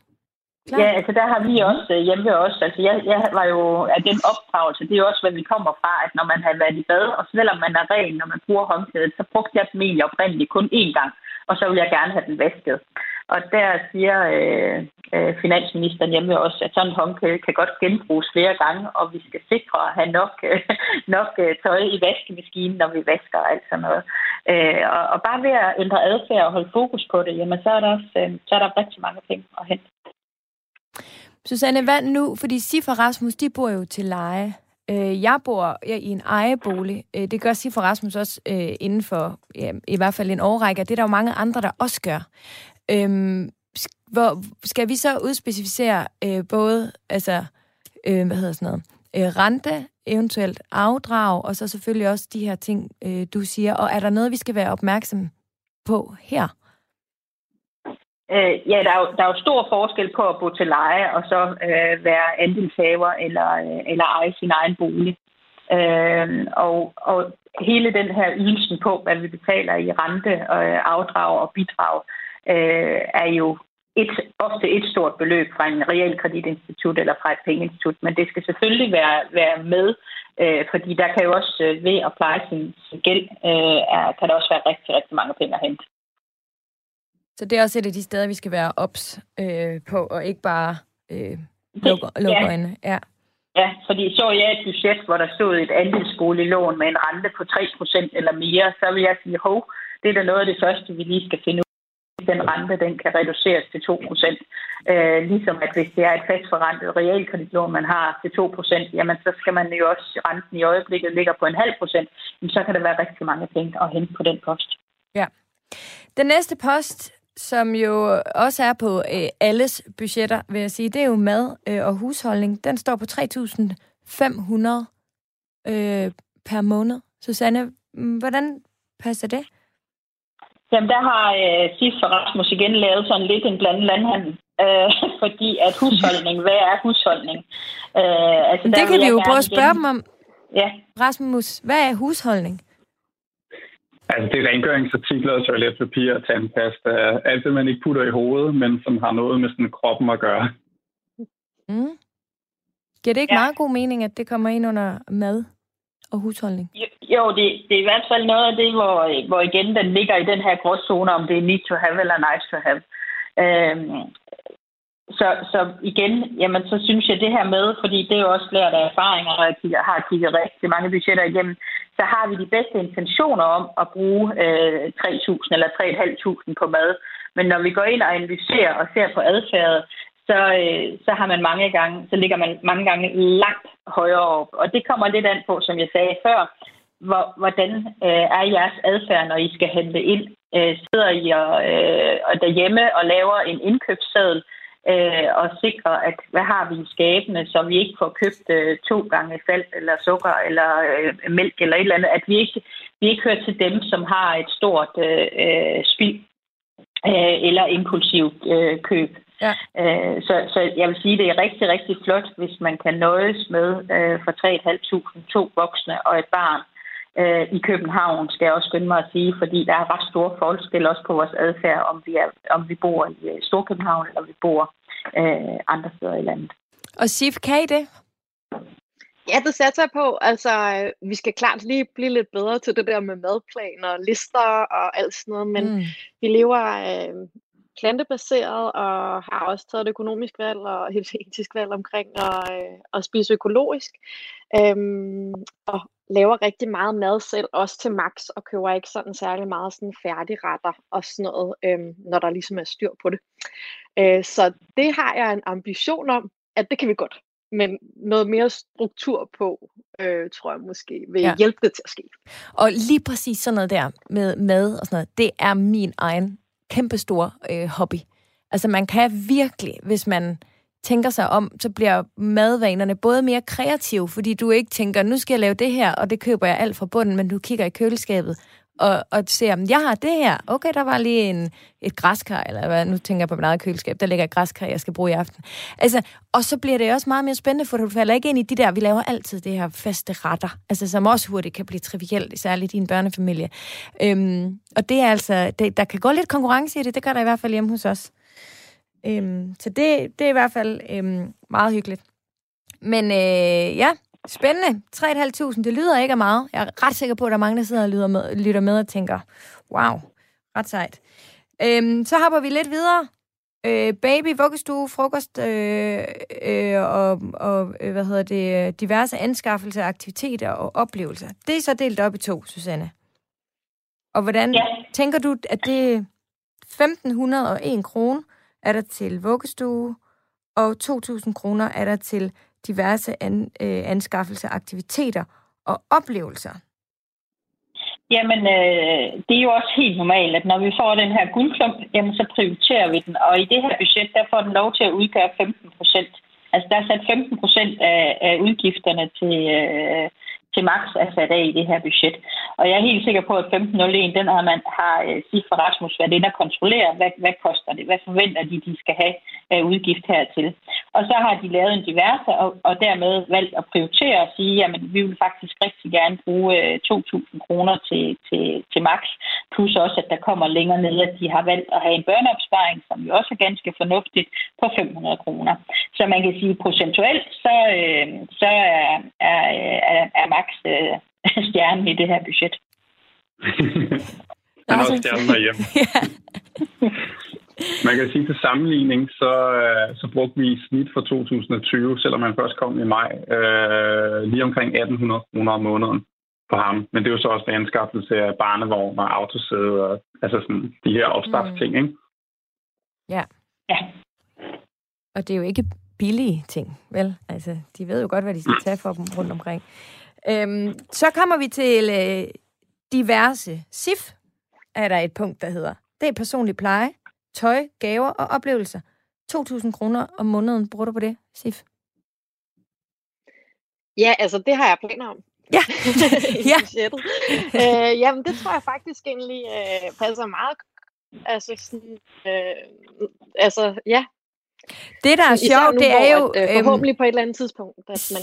Klar. Ja, altså der har vi også øh, hjemme også. Altså jeg, jeg var jo af den opdragelse, det er jo også, hvad vi kommer fra, at når man har været i bad, og selvom man er ren, når man bruger håndklædet, så brugte jeg dem egentlig oprindeligt kun én gang, og så vil jeg gerne have den vasket. Og der siger øh, øh, finansministeren hjemme også, at sådan en håndklæde kan godt genbruges flere gange, og vi skal sikre at have nok, øh, nok øh, tøj i vaskemaskinen, når vi vasker og alt sådan noget. Øh, og, og bare ved at ændre adfærd og holde fokus på det, jamen så er der, også, øh, så er der rigtig mange penge at hente. Susanne, hvad nu? Fordi Sif og Rasmus, de bor jo til leje. Øh, jeg bor i en ejebolig. Øh, det gør Sif og Rasmus også øh, inden for ja, i hvert fald en årrække. Det er der jo mange andre, der også gør. Øhm, hvor, skal vi så udspecificere øh, både altså, øh, hvad hedder sådan noget, øh, rente, eventuelt afdrag, og så selvfølgelig også de her ting, øh, du siger. Og er der noget, vi skal være opmærksom på her? Øh, ja, der er, jo, der er jo stor forskel på at bo til leje og så øh, være andelshaver eller, øh, eller eje sin egen bolig. Øh, og, og hele den her ydelsen på, hvad vi betaler i rente, øh, afdrag og bidrag, øh, er jo et, ofte et stort beløb fra en realkreditinstitut eller fra et pengeinstitut, men det skal selvfølgelig være, være med, øh, fordi der kan jo også øh, ved at pleje sin, sin gæld, øh, er, kan der også være rigtig, rigtig mange penge at hente. Så det er også et af de steder, vi skal være ops øh, på, og ikke bare øh, lukke, lukke ja. øjnene. Ja. Ja, fordi så jeg et budget, hvor der stod et andelsboliglån med en rente på 3% eller mere, så vil jeg sige, hov, det er da noget af det første, vi lige skal finde ud den rente den kan reduceres til 2% øh, Ligesom at hvis det er et fastforrentet realkreditlån, man har til 2% jamen så skal man jo også, renten i øjeblikket ligger på en halv procent, så kan der være rigtig mange penge at hente på den post. Ja. Den næste post, som jo også er på øh, alles budgetter, vil jeg sige, det er jo mad øh, og husholdning. Den står på 3.500 øh, per måned. Susanne, hvordan passer det? Jamen, der har øh, Sif og Rasmus igen lavet sådan lidt en blandet landhandel. Øh, fordi at husholdning, hvad er husholdning? Øh, altså, det kan vi jo prøve at spørge igen... dem om. Ja. Rasmus, hvad er husholdning? Altså, det er rengøringsartikler, toiletpapir, tandpasta, alt det, man ikke putter i hovedet, men som har noget med sådan kroppen at gøre. Mm. Giver det ikke ja. meget god mening, at det kommer ind under mad? Og husholdning? Jo, det, det er i hvert fald noget af det, hvor, hvor igen den ligger i den her gråzone, om det er need to have eller nice to have. Øhm, så, så igen, jamen, så synes jeg det her med, fordi det er jo også lært af erfaringer, og jeg har kigget rigtig mange budgetter igennem, så har vi de bedste intentioner om at bruge øh, 3.000 eller 3.500 på mad. Men når vi går ind og analyserer og ser på adfærd, så, øh, så har man mange gange, så ligger man mange gange langt højere op. Og det kommer lidt an på, som jeg sagde før, hvor, hvordan øh, er jeres adfærd, når I skal handle ind? Øh, sidder I og, øh, derhjemme og laver en indkøbsseddel øh, og sikrer, at hvad har vi i skabene, så vi ikke får købt øh, to gange salt eller sukker eller øh, mælk eller et eller andet, at vi ikke, vi ikke hører til dem, som har et stort øh, øh spild øh, eller impulsivt øh, køb. Ja. Øh, så, så jeg vil sige, at det er rigtig, rigtig flot, hvis man kan nøjes med øh, for 3.500 to voksne og et barn øh, i København, skal jeg også skynde mig at sige, fordi der er ret store forskel også på vores adfærd, om vi, er, om vi bor i øh, Storkøbenhavn eller vi bor øh, andre steder i landet. Og Sif, kan I det? Ja, det satser jeg på. Altså, vi skal klart lige blive lidt bedre til det der med madplaner og lister og alt sådan noget, men mm. vi lever øh, plantebaseret og har også taget et økonomisk valg og et etisk valg omkring at, øh, at spise økologisk. Øhm, og laver rigtig meget mad selv, også til max, og køber ikke sådan særlig meget sådan færdigretter og sådan noget, øhm, når der ligesom er styr på det. Øh, så det har jeg en ambition om, at det kan vi godt. Men noget mere struktur på, øh, tror jeg måske vil ja. hjælpe det til at ske. Og lige præcis sådan noget der med mad og sådan noget, det er min egen kæmpestor øh, hobby. Altså man kan virkelig, hvis man tænker sig om, så bliver madvanerne både mere kreative, fordi du ikke tænker, nu skal jeg lave det her, og det køber jeg alt fra bunden, men du kigger i køleskabet og, og ser, om jeg har det her. Okay, der var lige en, et græskar, eller hvad, nu tænker jeg på min eget køleskab, der ligger et græskar, jeg skal bruge i aften. Altså, og så bliver det også meget mere spændende, for du falder ikke ind i de der, vi laver altid det her faste retter, altså som også hurtigt kan blive trivielt, særligt i en børnefamilie. Øhm, og det er altså, det, der kan gå lidt konkurrence i det, det gør der i hvert fald hjemme hos os. Øhm, så det, det er i hvert fald øhm, meget hyggeligt. Men øh, ja, spændende. 3.500, det lyder ikke af meget. Jeg er ret sikker på, at der er mange, der sidder og lytter med, lytter med og tænker, wow, ret sejt. Øhm, så hopper vi lidt videre. Øh, baby, vuggestue, frokost øh, øh, og, og øh, hvad hedder det, diverse anskaffelser, aktiviteter og oplevelser. Det er så delt op i to, Susanne. Og hvordan ja. tænker du, at det 1.501 kroner er der til vuggestue, og 2.000 kroner er der til diverse an, øh, anskaffelser, aktiviteter og oplevelser. Jamen, øh, det er jo også helt normalt, at når vi får den her guldklump, jamen, så prioriterer vi den. Og i det her budget, der får den lov til at udgøre 15 procent. Altså, der er sat 15 procent af, af udgifterne til, øh, til max er sat af i det her budget. Og jeg er helt sikker på, at 1501, den har man har uh, for Rasmus været inde og kontrollere, hvad, hvad koster det, hvad forventer de, de skal have af udgift hertil. Og så har de lavet en diverse, og, og dermed valgt at prioritere og sige, jamen vi vil faktisk rigtig gerne bruge øh, 2.000 kroner til, til, til max, plus også, at der kommer længere ned, at de har valgt at have en børneopsparing, som jo også er ganske fornuftigt, på 500 kroner. Så man kan sige, procentuelt, så, så er, er, er, er max øh, stjernen i det her budget. Han er også stjernen derhjemme. Man kan sige til sammenligning, så, øh, så brugte vi i snit for 2020, selvom man først kom i maj, øh, lige omkring 1800 kroner om måneden på ham. Men det er jo så også ved anskaffelse af barnevogn og autosæde og altså sådan de her opstartsting, mm. ikke? Ja. Ja. Og det er jo ikke billige ting, vel? Altså, de ved jo godt, hvad de skal tage for dem rundt omkring. Øhm, så kommer vi til øh, diverse SIF, er der et punkt, der hedder. Det er personlig pleje, tøj, gaver og oplevelser. 2.000 kroner om måneden bruger du på det, SIF? Ja, altså det har jeg planer om. Ja. ja. øh, jamen, det tror jeg faktisk egentlig øh, passer meget. Altså, sådan, øh, altså, ja, det, der er sjovt, det er jo... At, øh, øhm, forhåbentlig på et eller andet tidspunkt, at man,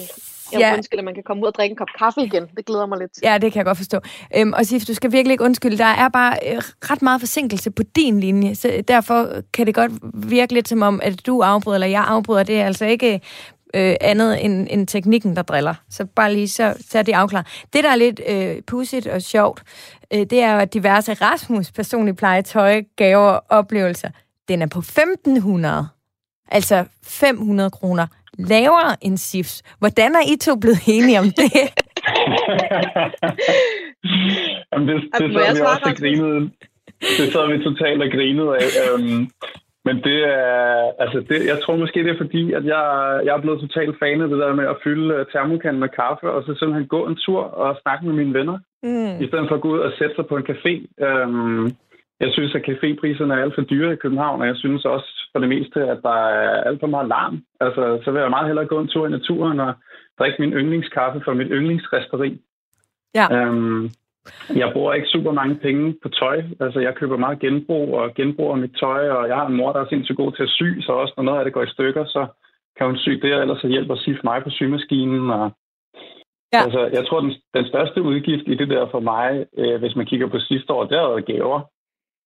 jeg ja. undskylder, at man kan komme ud og drikke en kop kaffe igen. Det glæder mig lidt. Ja, det kan jeg godt forstå. Øhm, og Sif, du skal virkelig ikke undskylde. Der er bare øh, ret meget forsinkelse på din linje, så derfor kan det godt virke lidt som om, at du afbryder, eller jeg afbryder. Det er altså ikke øh, andet end, end teknikken, der driller. Så bare lige så, så er det afklaret. Det, der er lidt øh, pudsigt og sjovt, øh, det er jo, at diverse Rasmus personlige plejetøj, gaver og oplevelser, den er på 1500 altså 500 kroner lavere end SIFs. Hvordan er I to blevet enige om det? Jamen, det, det sad vi også og grinede. Det sad vi totalt og grinede af. Um, men det er, altså det, jeg tror måske, det er fordi, at jeg, jeg er blevet totalt fan af det der med at fylde termokanden med kaffe, og så simpelthen gå en tur og snakke med mine venner, mm. i stedet for at gå ud og sætte sig på en café. Um, jeg synes, at cafépriserne er alt for dyre i København, og jeg synes også for det meste, at der er alt for meget larm. Altså, så vil jeg meget hellere gå en tur i naturen og drikke min yndlingskaffe fra mit yndlingsresteri. Ja. Øhm, jeg bruger ikke super mange penge på tøj. Altså, jeg køber meget genbrug og genbruger mit tøj, og jeg har en mor, der er sindssygt god til at sy, så også når noget af det går i stykker, så kan hun sy det, eller så hjælper Sif mig på symaskinen. Og Ja. Altså, jeg tror, den, den største udgift i det der for mig, øh, hvis man kigger på sidste år, det er gaver.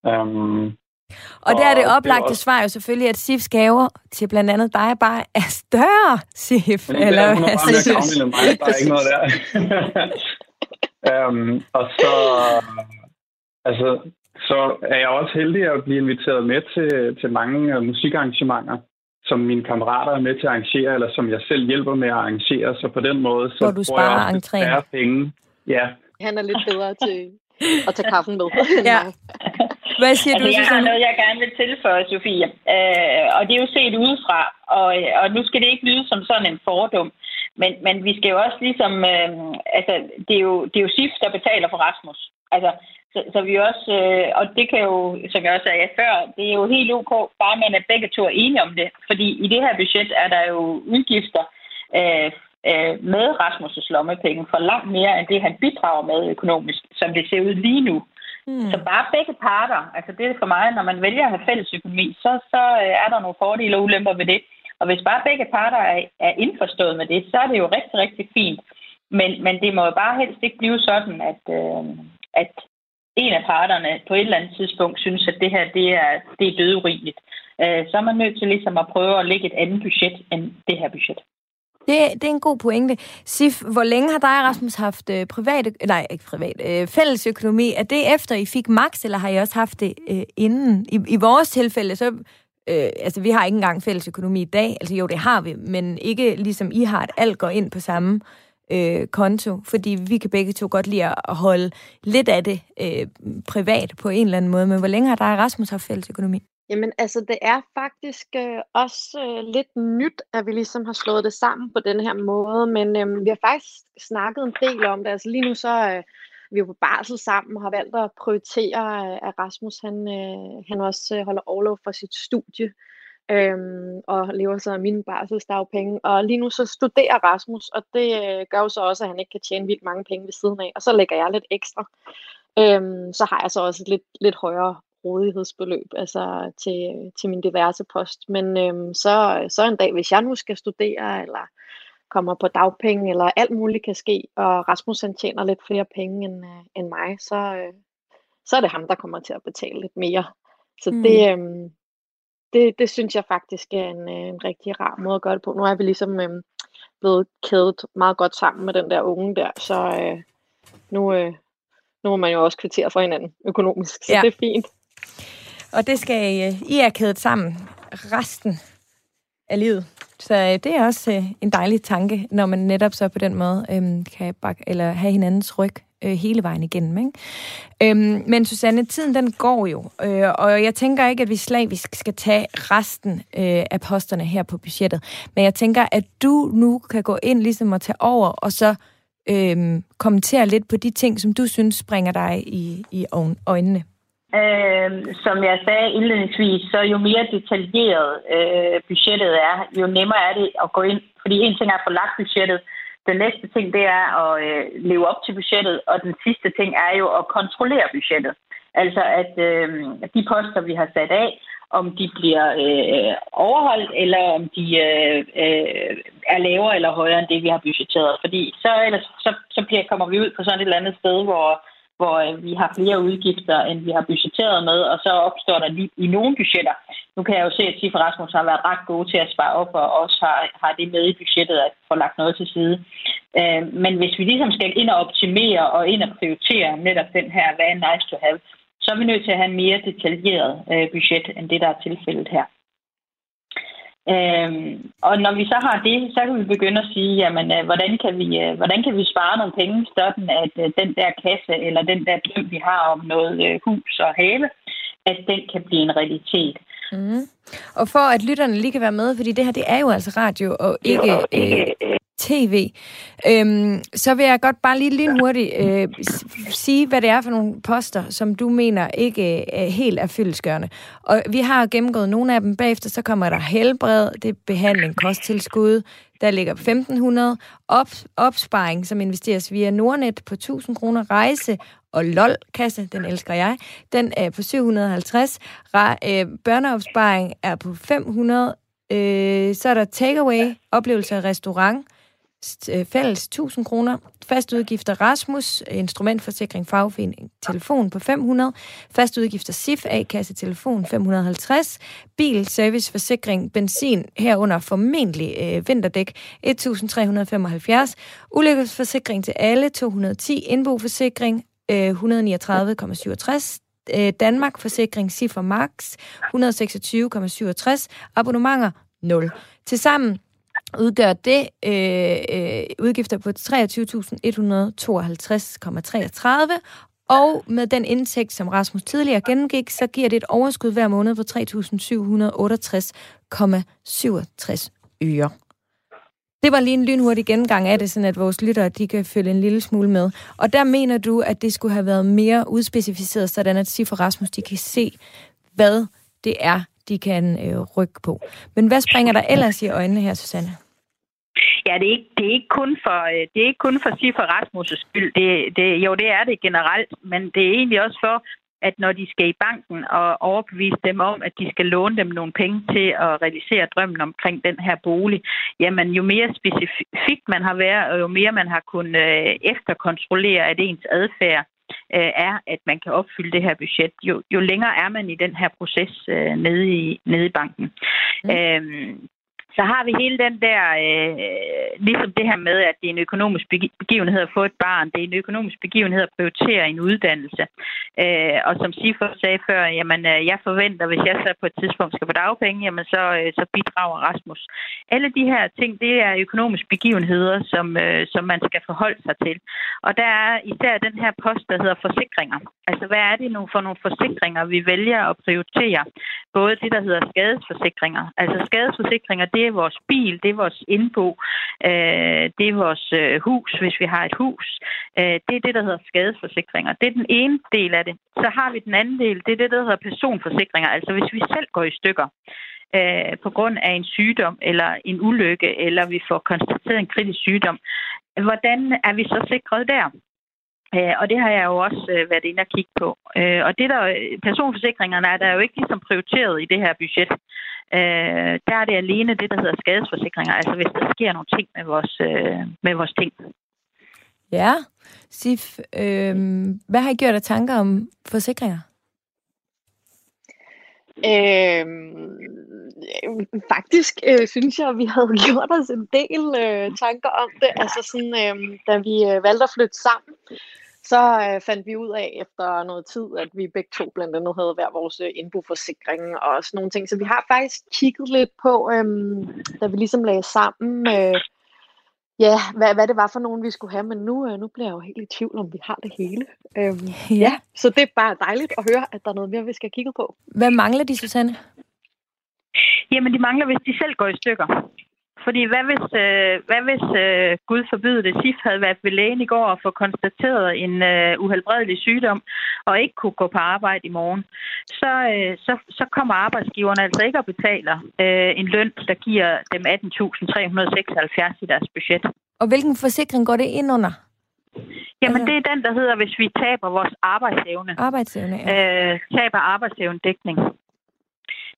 Um, Og der er det oplagte også... svar jo selvfølgelig, at SIFs gaver til blandt andet dig bare er større, SIF. Men eller hvad synes du? Mig. Der er ikke noget der. um, og så, altså, så er jeg også heldig at blive inviteret med til, til mange musikarrangementer, som mine kammerater er med til at arrangere, eller som jeg selv hjælper med at arrangere. Så på den måde, så Hvor du får jeg også færre penge. Ja. Han er lidt bedre til at tage kaffen med. ja. Hvad siger altså, du, Jeg har noget, jeg gerne vil tilføje, Sofie. Øh, og det er jo set udefra, og, og nu skal det ikke lyde som sådan en fordum. Men, men vi skal jo også ligesom... Øh, altså, det er, jo, det er jo SIF, der betaler for Rasmus. Altså, så, så vi også... Øh, og det kan jo, som jeg også sagde før, det er jo helt ok, bare man er begge to er enige om det. Fordi i det her budget er der jo udgifter øh, øh, med Rasmus' lommepenge for langt mere end det, han bidrager med økonomisk, som det ser ud lige nu. Mm. Så bare begge parter, altså det er for mig, når man vælger at have fælles økonomi, så, så øh, er der nogle fordele og ulemper ved det. Og hvis bare begge parter er, er indforstået med det, så er det jo rigtig, rigtig fint. Men, men det må jo bare helst ikke blive sådan, at, øh, at en af parterne på et eller andet tidspunkt synes, at det her det er, det er dødurimeligt. Øh, så er man nødt til ligesom at prøve at lægge et andet budget end det her budget. Det, det er en god pointe. Sif, hvor længe har dig, og Rasmus, haft øh, private, nej, ikke privat, øh, fælles økonomi? Er det efter, I fik max, eller har I også haft det øh, inden? I, I vores tilfælde, så øh, altså vi har ikke engang fælles økonomi i dag. Altså jo, det har vi, men ikke ligesom I har, at alt går ind på samme øh, konto, fordi vi kan begge to godt lide at holde lidt af det øh, privat på en eller anden måde. Men hvor længe har dig og Rasmus haft fælles økonomi? Jamen altså, det er faktisk øh, også øh, lidt nyt, at vi ligesom har slået det sammen på den her måde, men øh, vi har faktisk snakket en del om det. Altså lige nu så øh, vi er på barsel sammen og har valgt at prioritere, øh, at Rasmus han, øh, han også øh, holder overlov for sit studie øh, og lever så af mine barselsdagpenge. Og lige nu så studerer Rasmus, og det øh, gør jo så også, at han ikke kan tjene vildt mange penge ved siden af. Og så lægger jeg lidt ekstra. Øhm, så har jeg så også et lidt, lidt højere rådighedsbeløb altså til, til min diverse post. Men øhm, så, så en dag, hvis jeg nu skal studere, eller kommer på dagpenge, eller alt muligt kan ske, og Rasmus han tjener lidt flere penge end, øh, end mig, så, øh, så er det ham, der kommer til at betale lidt mere. Så mm. det, øhm, det, det synes jeg faktisk er en, øh, en rigtig rar måde at gøre det på. Nu er vi ligesom øhm, blevet kædet meget godt sammen med den der unge der, så øh, nu, øh, nu må man jo også kvittere for hinanden økonomisk, så ja. det er fint. Og det skal I, øh, I er kædet sammen resten af livet. Så øh, det er også øh, en dejlig tanke, når man netop så på den måde øhm, kan bakke, eller have hinandens ryg øh, hele vejen igennem. Ikke? Øhm, men Susanne, tiden den går jo, øh, og jeg tænker ikke, at vi slavisk skal tage resten øh, af posterne her på budgettet. Men jeg tænker, at du nu kan gå ind ligesom og tage over, og så øh, kommentere lidt på de ting, som du synes springer dig i, i øjnene. Øh, som jeg sagde indledningsvis, så jo mere detaljeret øh, budgettet er, jo nemmere er det at gå ind. Fordi en ting er at få lagt budgettet, den næste ting det er at øh, leve op til budgettet, og den sidste ting er jo at kontrollere budgettet. Altså at øh, de poster, vi har sat af, om de bliver øh, overholdt, eller om de øh, øh, er lavere eller højere end det, vi har budgetteret. Fordi så, ellers, så, så bliver, kommer vi ud på sådan et eller andet sted, hvor hvor øh, vi har flere udgifter, end vi har budgetteret med, og så opstår der lige i nogle budgetter. Nu kan jeg jo se, at Tif Rasmus har været ret gode til at spare op, og også har, har det med i budgettet at få lagt noget til side. Øh, men hvis vi ligesom skal ind og optimere og ind og prioritere netop den her, hvad er nice to have, så er vi nødt til at have en mere detaljeret øh, budget, end det, der er tilfældet her. Øhm, og når vi så har det, så kan vi begynde at sige, jamen, øh, hvordan, kan vi, øh, hvordan kan vi spare nogle penge, sådan at øh, den der kasse eller den der drøm, vi har om noget øh, hus og have, at den kan blive en realitet. Mm. Og for at lytterne lige kan være med, fordi det her det er jo altså radio og ikke øh, tv, øhm, så vil jeg godt bare lige lynhurtigt øh, sige, hvad det er for nogle poster, som du mener ikke øh, helt er fyldesgørende. Og vi har gennemgået nogle af dem. Bagefter, så kommer der helbred, det er behandling, kosttilskud, der ligger 1500, op, opsparing, som investeres via Nordnet på 1000 kroner, rejse og LOL-kasse, den elsker jeg, den er på 750, Re, øh, børneopsparing er på 500, øh, så er der takeaway, oplevelse af restaurant, Øh, fælles 1000 kroner, fast udgifter Rasmus, instrumentforsikring, fagforening, telefon på 500, fast udgifter SIF, A-kasse, telefon 550, bil, service, forsikring, benzin, herunder formentlig øh, vinterdæk 1375, ulykkesforsikring til alle 210, indboforsikring øh, 139,67, øh, Danmark Forsikring Siffer Max 126,67, abonnementer 0. Tilsammen udgør det øh, øh, udgifter på 23.152,33, og med den indtægt, som Rasmus tidligere gennemgik, så giver det et overskud hver måned på 3.768,67 øre. Det var lige en lynhurtig gennemgang af det, sådan at vores lyttere de kan følge en lille smule med. Og der mener du, at det skulle have været mere udspecificeret, sådan at Sifra Rasmus de kan se, hvad det er, de kan øh, rykke på. Men hvad springer der ellers i øjnene her, Susanne? Ja, det er ikke, det er ikke kun for, øh, det er ikke kun for Sifra Rasmus' skyld. Det, det, jo, det er det generelt, men det er egentlig også for, at når de skal i banken og overbevise dem om, at de skal låne dem nogle penge til at realisere drømmen omkring den her bolig, jamen jo mere specifikt man har været, og jo mere man har kunnet øh, efterkontrollere, at ens adfærd øh, er, at man kan opfylde det her budget, jo, jo længere er man i den her proces øh, nede, i, nede i banken. Mm. Øhm, så har vi hele den der, øh, ligesom det her med, at det er en økonomisk begivenhed at få et barn, det er en økonomisk begivenhed at prioritere en uddannelse. Øh, og som Sifo sagde før, jamen øh, jeg forventer, hvis jeg så på et tidspunkt skal på dagpenge, jamen så, øh, så bidrager Rasmus. Alle de her ting, det er økonomiske begivenheder, som, øh, som man skal forholde sig til. Og der er især den her post, der hedder forsikringer. Altså hvad er det nu for nogle forsikringer, vi vælger at prioritere? Både det, der hedder skadesforsikringer. Altså skadesforsikringer, det er vores bil, det er vores indbo, øh, det er vores øh, hus, hvis vi har et hus. Øh, det er det, der hedder skadesforsikringer. Det er den ene del af det. Så har vi den anden del, det er det, der hedder personforsikringer. Altså hvis vi selv går i stykker øh, på grund af en sygdom eller en ulykke, eller vi får konstateret en kritisk sygdom, hvordan er vi så sikret der? Øh, og det har jeg jo også øh, været inde og kigge på. Øh, og det der, personforsikringerne er der jo ikke ligesom prioriteret i det her budget. Der er det alene det, der hedder skadesforsikringer, altså hvis der sker nogle ting med vores, med vores ting. Ja, Sif, øh, hvad har I gjort af tanker om forsikringer? Øhm, faktisk øh, synes jeg, at vi havde gjort os en del øh, tanker om det. Altså sådan, øh, da vi øh, valgte at flytte sammen, så øh, fandt vi ud af efter noget tid, at vi begge to blandt andet havde hver vores øh, indboforsikring og sådan nogle ting. Så vi har faktisk kigget lidt på, øh, da vi ligesom lagde sammen, øh, ja, hvad, hvad det var for nogen, vi skulle have. Men nu, øh, nu bliver jeg jo helt i tvivl, om vi har det hele. Øhm, ja. ja, så det er bare dejligt at høre, at der er noget mere, vi skal kigge på. Hvad mangler de, Susanne? Jamen, de mangler, hvis de selv går i stykker. Fordi hvad hvis, øh, hvad hvis øh, Gud forbyde det, SIF havde været ved lægen i går og få konstateret en øh, uhelbredelig sygdom og ikke kunne gå på arbejde i morgen, så, øh, så, så kommer arbejdsgiverne altså ikke og betaler øh, en løn, der giver dem 18.376 i deres budget. Og hvilken forsikring går det ind under? Jamen, det er den, der hedder, hvis vi taber vores arbejdsevne. Arbejdsevne, ja. Øh, taber arbejdsevnedækning.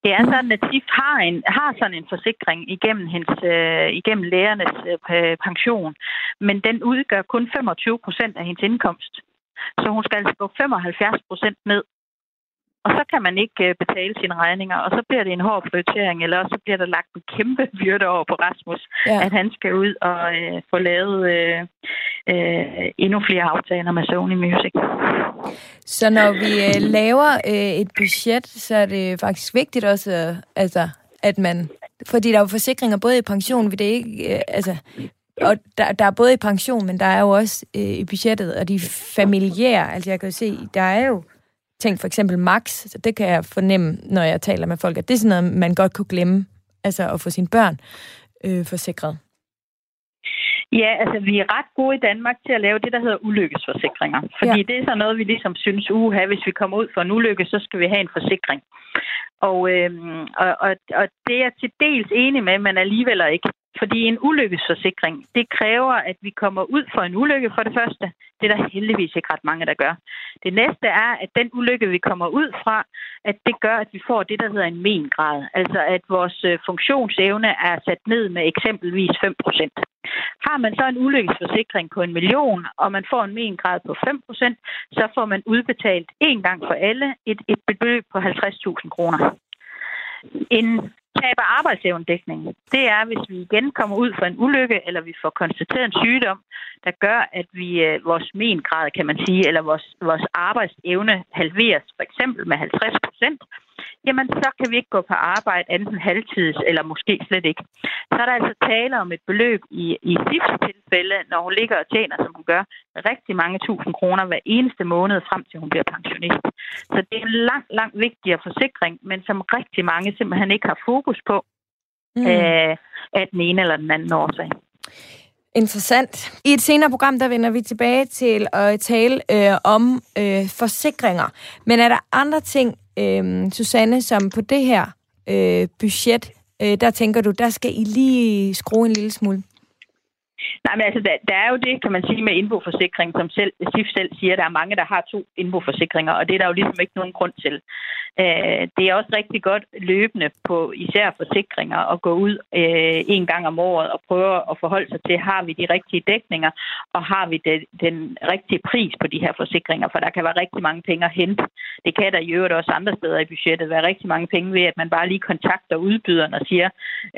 Det er sådan, at SIF har, en, har sådan en forsikring igennem, hendes, øh, igennem lærernes øh, pension, men den udgør kun 25 procent af hendes indkomst. Så hun skal altså gå 75 procent ned. Og så kan man ikke øh, betale sine regninger, og så bliver det en hård prioritering, eller så bliver der lagt en kæmpe byrde over på Rasmus, ja. at han skal ud og øh, få lavet øh, øh, endnu flere aftaler med Sony Music. Så når vi øh, laver øh, et budget, så er det faktisk vigtigt også, øh, altså, at man... Fordi der er jo forsikringer både i pension, vi det ikke... Øh, altså, og der, der er både i pension, men der er jo også øh, i budgettet, og de familiære, altså jeg kan jo se, der er jo ting, for eksempel max, så det kan jeg fornemme, når jeg taler med folk, at det er sådan noget, man godt kunne glemme, altså at få sine børn øh, forsikret. Ja, altså vi er ret gode i Danmark til at lave det, der hedder ulykkesforsikringer. Fordi ja. det er så noget, vi ligesom synes, uha, hvis vi kommer ud for en ulykke, så skal vi have en forsikring. Og, øh, og, og, og det er jeg til dels enig med, men alligevel ikke. Fordi en ulykkesforsikring, det kræver, at vi kommer ud for en ulykke for det første. Det er der heldigvis ikke ret mange, der gør. Det næste er, at den ulykke, vi kommer ud fra, at det gør, at vi får det, der hedder en mengrad. Altså at vores øh, funktionsevne er sat ned med eksempelvis 5 procent. Har man så en ulykkesforsikring på en million, og man får en mengrad på 5%, så får man udbetalt en gang for alle et, et beløb på 50.000 kroner. En taber arbejdsevndækning, det er, hvis vi igen kommer ud for en ulykke, eller vi får konstateret en sygdom, der gør, at vi øh, vores mengrad, kan man sige, eller vores, vores arbejdsevne halveres, for eksempel med 50 procent, jamen så kan vi ikke gå på arbejde enten halvtids eller måske slet ikke. Så er der altså tale om et beløb i, i SIFs tilfælde, når hun ligger og tjener, som hun gør, rigtig mange tusind kroner hver eneste måned frem til hun bliver pensionist. Så det er en langt, langt vigtigere forsikring, men som rigtig mange simpelthen ikke har fokus på mm. øh, af den ene eller den anden årsag. Interessant. I et senere program, der vender vi tilbage til at tale øh, om øh, forsikringer. Men er der andre ting, øh, Susanne, som på det her øh, budget, øh, der tænker du, der skal I lige skrue en lille smule? Nej, men altså, der, der er jo det, kan man sige, med indboforsikring, som selv, SIF selv siger, der er mange, der har to indboforsikringer, og det er der jo ligesom ikke nogen grund til. Øh, det er også rigtig godt løbende på især forsikringer at gå ud øh, en gang om året og prøve at forholde sig til, har vi de rigtige dækninger, og har vi de, den rigtige pris på de her forsikringer, for der kan være rigtig mange penge at hente. Det kan der i øvrigt også andre steder i budgettet være rigtig mange penge ved, at man bare lige kontakter udbyderen og siger,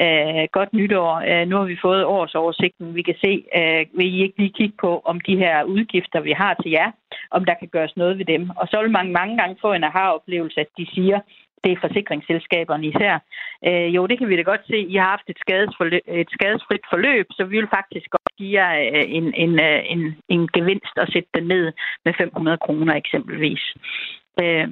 øh, godt nytår, øh, nu har vi fået årsoversigten, vi kan se, øh, vil I ikke lige kigge på, om de her udgifter, vi har til jer, om der kan gøres noget ved dem. Og så vil man mange gange få en aha-oplevelse, at de siger, det er forsikringsselskaberne især. Øh, jo, det kan vi da godt se. I har haft et, et skadesfrit forløb, så vi vil faktisk godt give jer øh, en, en, øh, en, en gevinst og sætte den ned med 500 kroner eksempelvis. Øh,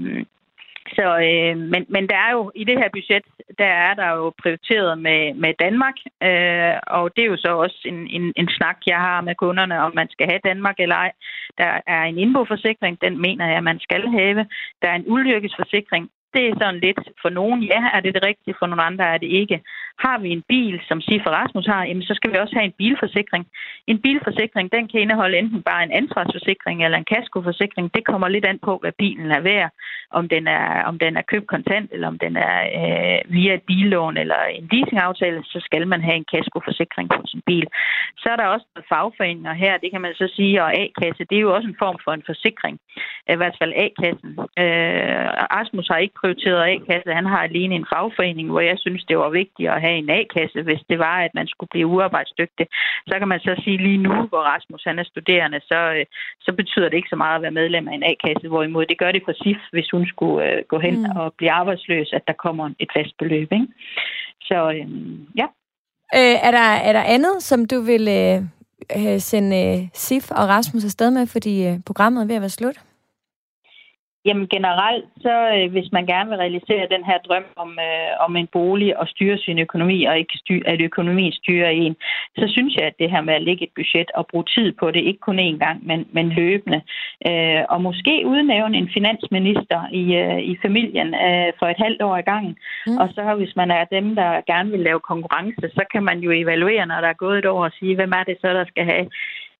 så, øh, men, men der er jo i det her budget, der er der jo prioriteret med, med Danmark, øh, og det er jo så også en, en, en snak, jeg har med kunderne, om man skal have Danmark eller ej. Der er en indboforsikring, den mener jeg, man skal have. Der er en ulykkesforsikring, det er sådan lidt, for nogen ja, er det det rigtige, for nogle andre er det ikke. Har vi en bil, som Sifra Rasmus har, jamen, så skal vi også have en bilforsikring. En bilforsikring, den kan indeholde enten bare en ansvarsforsikring eller en kaskoforsikring. Det kommer lidt an på, hvad bilen er værd. Om den er, om den er købt kontant, eller om den er øh, via et billån eller en leasingaftale, så skal man have en kaskoforsikring på sin bil. Så er der også fagforeninger her, det kan man så sige, og A-kasse, det er jo også en form for en forsikring. I hvert fald A-kassen. Øh, Rasmus har ikke prioriteret A-kasse, han har alene en fagforening, hvor jeg synes, det var vigtigt at have en A-kasse, hvis det var, at man skulle blive uarbejdsdygtig. Så kan man så sige lige nu, hvor Rasmus han er studerende, så, øh, så betyder det ikke så meget at være medlem af en A-kasse, hvorimod det gør det for SIF, hvis hun skulle øh, gå hen mm. og blive arbejdsløs, at der kommer et fast beløb. Ikke? Så øh, ja. Øh, er, der, er der andet, som du vil øh, sende øh, SIF og Rasmus afsted med, fordi øh, programmet er ved at være slut? Jamen generelt, så øh, hvis man gerne vil realisere den her drøm om, øh, om en bolig og styre sin økonomi, og ikke styre, at økonomien styrer en, så synes jeg, at det her med at lægge et budget og bruge tid på det, ikke kun én gang, men, men løbende, øh, og måske udnævne en finansminister i, øh, i familien øh, for et halvt år i gangen. Mm. Og så hvis man er dem, der gerne vil lave konkurrence, så kan man jo evaluere, når der er gået et år, og sige, hvem er det så, der skal have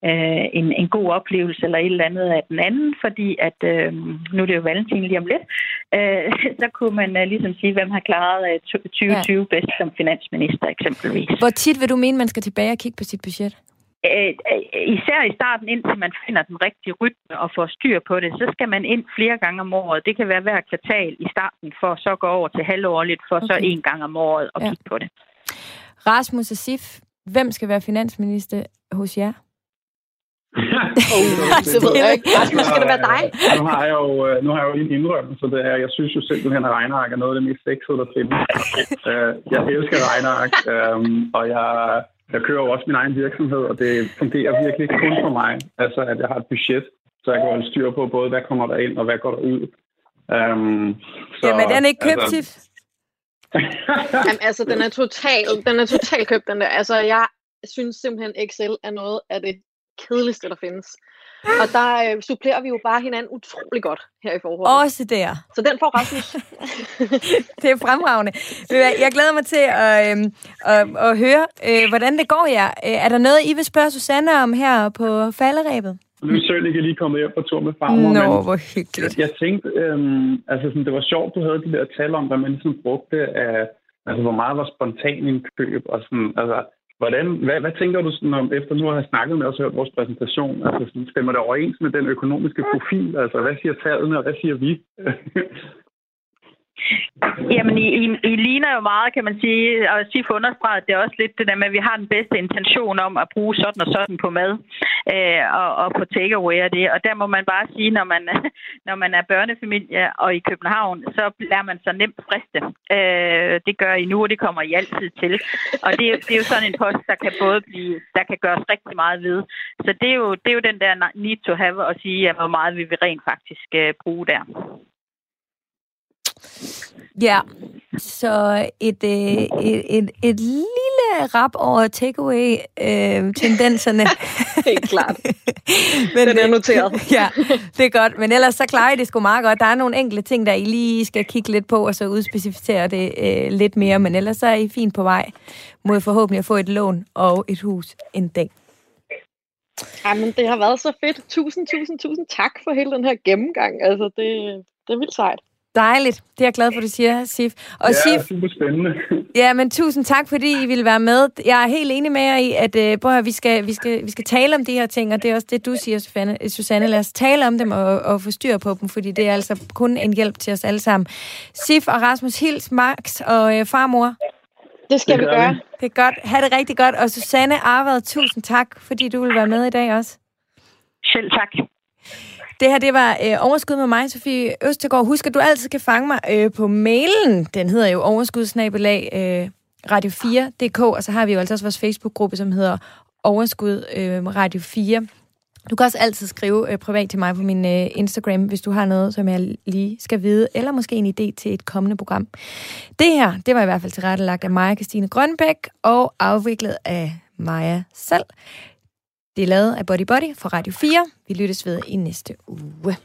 øh, en, en god oplevelse eller et eller andet af den anden, fordi at øh, nu er det jo valentin lige om lidt, øh, så kunne man øh, ligesom sige, hvem har klaret øh, 2020 ja. bedst som finansminister eksempelvis. Hvor tit vil du mene, man skal tilbage og kigge på sit budget? Øh, øh, især i starten, indtil man finder den rigtige rytme og får styr på det, så skal man ind flere gange om året. Det kan være hver kvartal i starten, for så gå over til halvårligt, for okay. så en gang om året og ja. kigge på det. Rasmus og Sif, hvem skal være finansminister hos jer? oh, så ved jeg ikke. Rasmus, skal det være dig? Nu har jeg jo, øh, nu har jeg jo en indrømmelse. Det er, jeg synes jo simpelthen, at regneark er noget af det mest sexede, der findes. Øh, jeg elsker regneark, øhm, og jeg, jeg kører jo også min egen virksomhed, og det fungerer virkelig kun for mig. Altså, at jeg har et budget, så jeg kan holde styr på både, hvad kommer der ind, og hvad går der ud. Um, så, Jamen, den er ikke købt, altså, Jamen, altså, den er total, den er total købt, den der. Altså, jeg synes simpelthen, Excel er noget af det kedeligste, der findes. Og der øh, supplerer vi jo bare hinanden utrolig godt her i forholdet. Også der. Så den får Rasmus. det er fremragende. Jeg glæder mig til at, øh, at, at høre, øh, hvordan det går jer. Øh, er der noget, I vil spørge Susanne om her på falderæbet? Nu er Søren ikke lige kommet hjem på tur med farmor. Nå, men hvor hyggeligt. Jeg, jeg tænkte, øhm, altså sådan, det var sjovt, du havde de der tal om, hvad man ligesom brugte af, altså hvor meget var spontan indkøb, og sådan, altså, Hvordan, hvad, hvad tænker du sådan om, efter nu at have snakket med os og hørt vores præsentation, altså sådan, stemmer det overens med den økonomiske profil? Altså, hvad siger tallene, og hvad siger vi? Jamen, I, I, I ligner jo meget, kan man sige, og SIF understreget det er også lidt det der med, at vi har den bedste intention om at bruge sådan og sådan på mad øh, og, og på takeaway og det. Og der må man bare sige, når man, når man er børnefamilie og i København, så lærer man så nemt friste. Øh, det gør I nu, og det kommer I altid til. Og det, det er jo sådan en post, der kan både blive, der kan gøres rigtig meget ved. Så det er jo, det er jo den der need to have at sige, at hvor meget vi vil rent faktisk øh, bruge der. Ja, så et, øh, et, et, et lille rap over takeaway-tendenserne. Øh, Helt klart. Men, Den er noteret. ja, det er godt. Men ellers så klarer I det sgu meget godt. Der er nogle enkelte ting, der I lige skal kigge lidt på, og så udspecificere det øh, lidt mere. Men ellers så er I fint på vej mod forhåbentlig at få et lån og et hus en dag. Jamen, det har været så fedt. Tusind, tusind, tusind tak for hele den her gennemgang. Altså, det, det er vildt sejt. Dejligt. Det er jeg glad for, du siger, Sif. Og ja, Sif, super spændende. Ja, men tusind tak, fordi I ville være med. Jeg er helt enig med jer i, at uh, prøv at, vi, skal, vi, skal, vi skal tale om de her ting, og det er også det, du siger, Susanne. Susanne. Lad os tale om dem og, og få styr på dem, fordi det er altså kun en hjælp til os alle sammen. Sif og Rasmus Hils, Max og uh, farmor. Det skal det vi gøre. Det er godt. Ha' det rigtig godt. Og Susanne Arvad, tusind tak, fordi du vil være med i dag også. Selv tak. Det her, det var øh, Overskud med mig, Sofie Østergaard. Husk, at du altid kan fange mig øh, på mailen. Den hedder jo overskudsnabelag øh, radio4.dk, og så har vi jo altså også vores Facebook-gruppe, som hedder Overskud øh, Radio 4. Du kan også altid skrive øh, privat til mig på min øh, Instagram, hvis du har noget, som jeg lige skal vide, eller måske en idé til et kommende program. Det her, det var i hvert fald tilrettelagt af Maja Christine Grønbæk og afviklet af Maja selv. Det er lavet af Body Body for Radio 4. Vi lyttes ved i næste uge.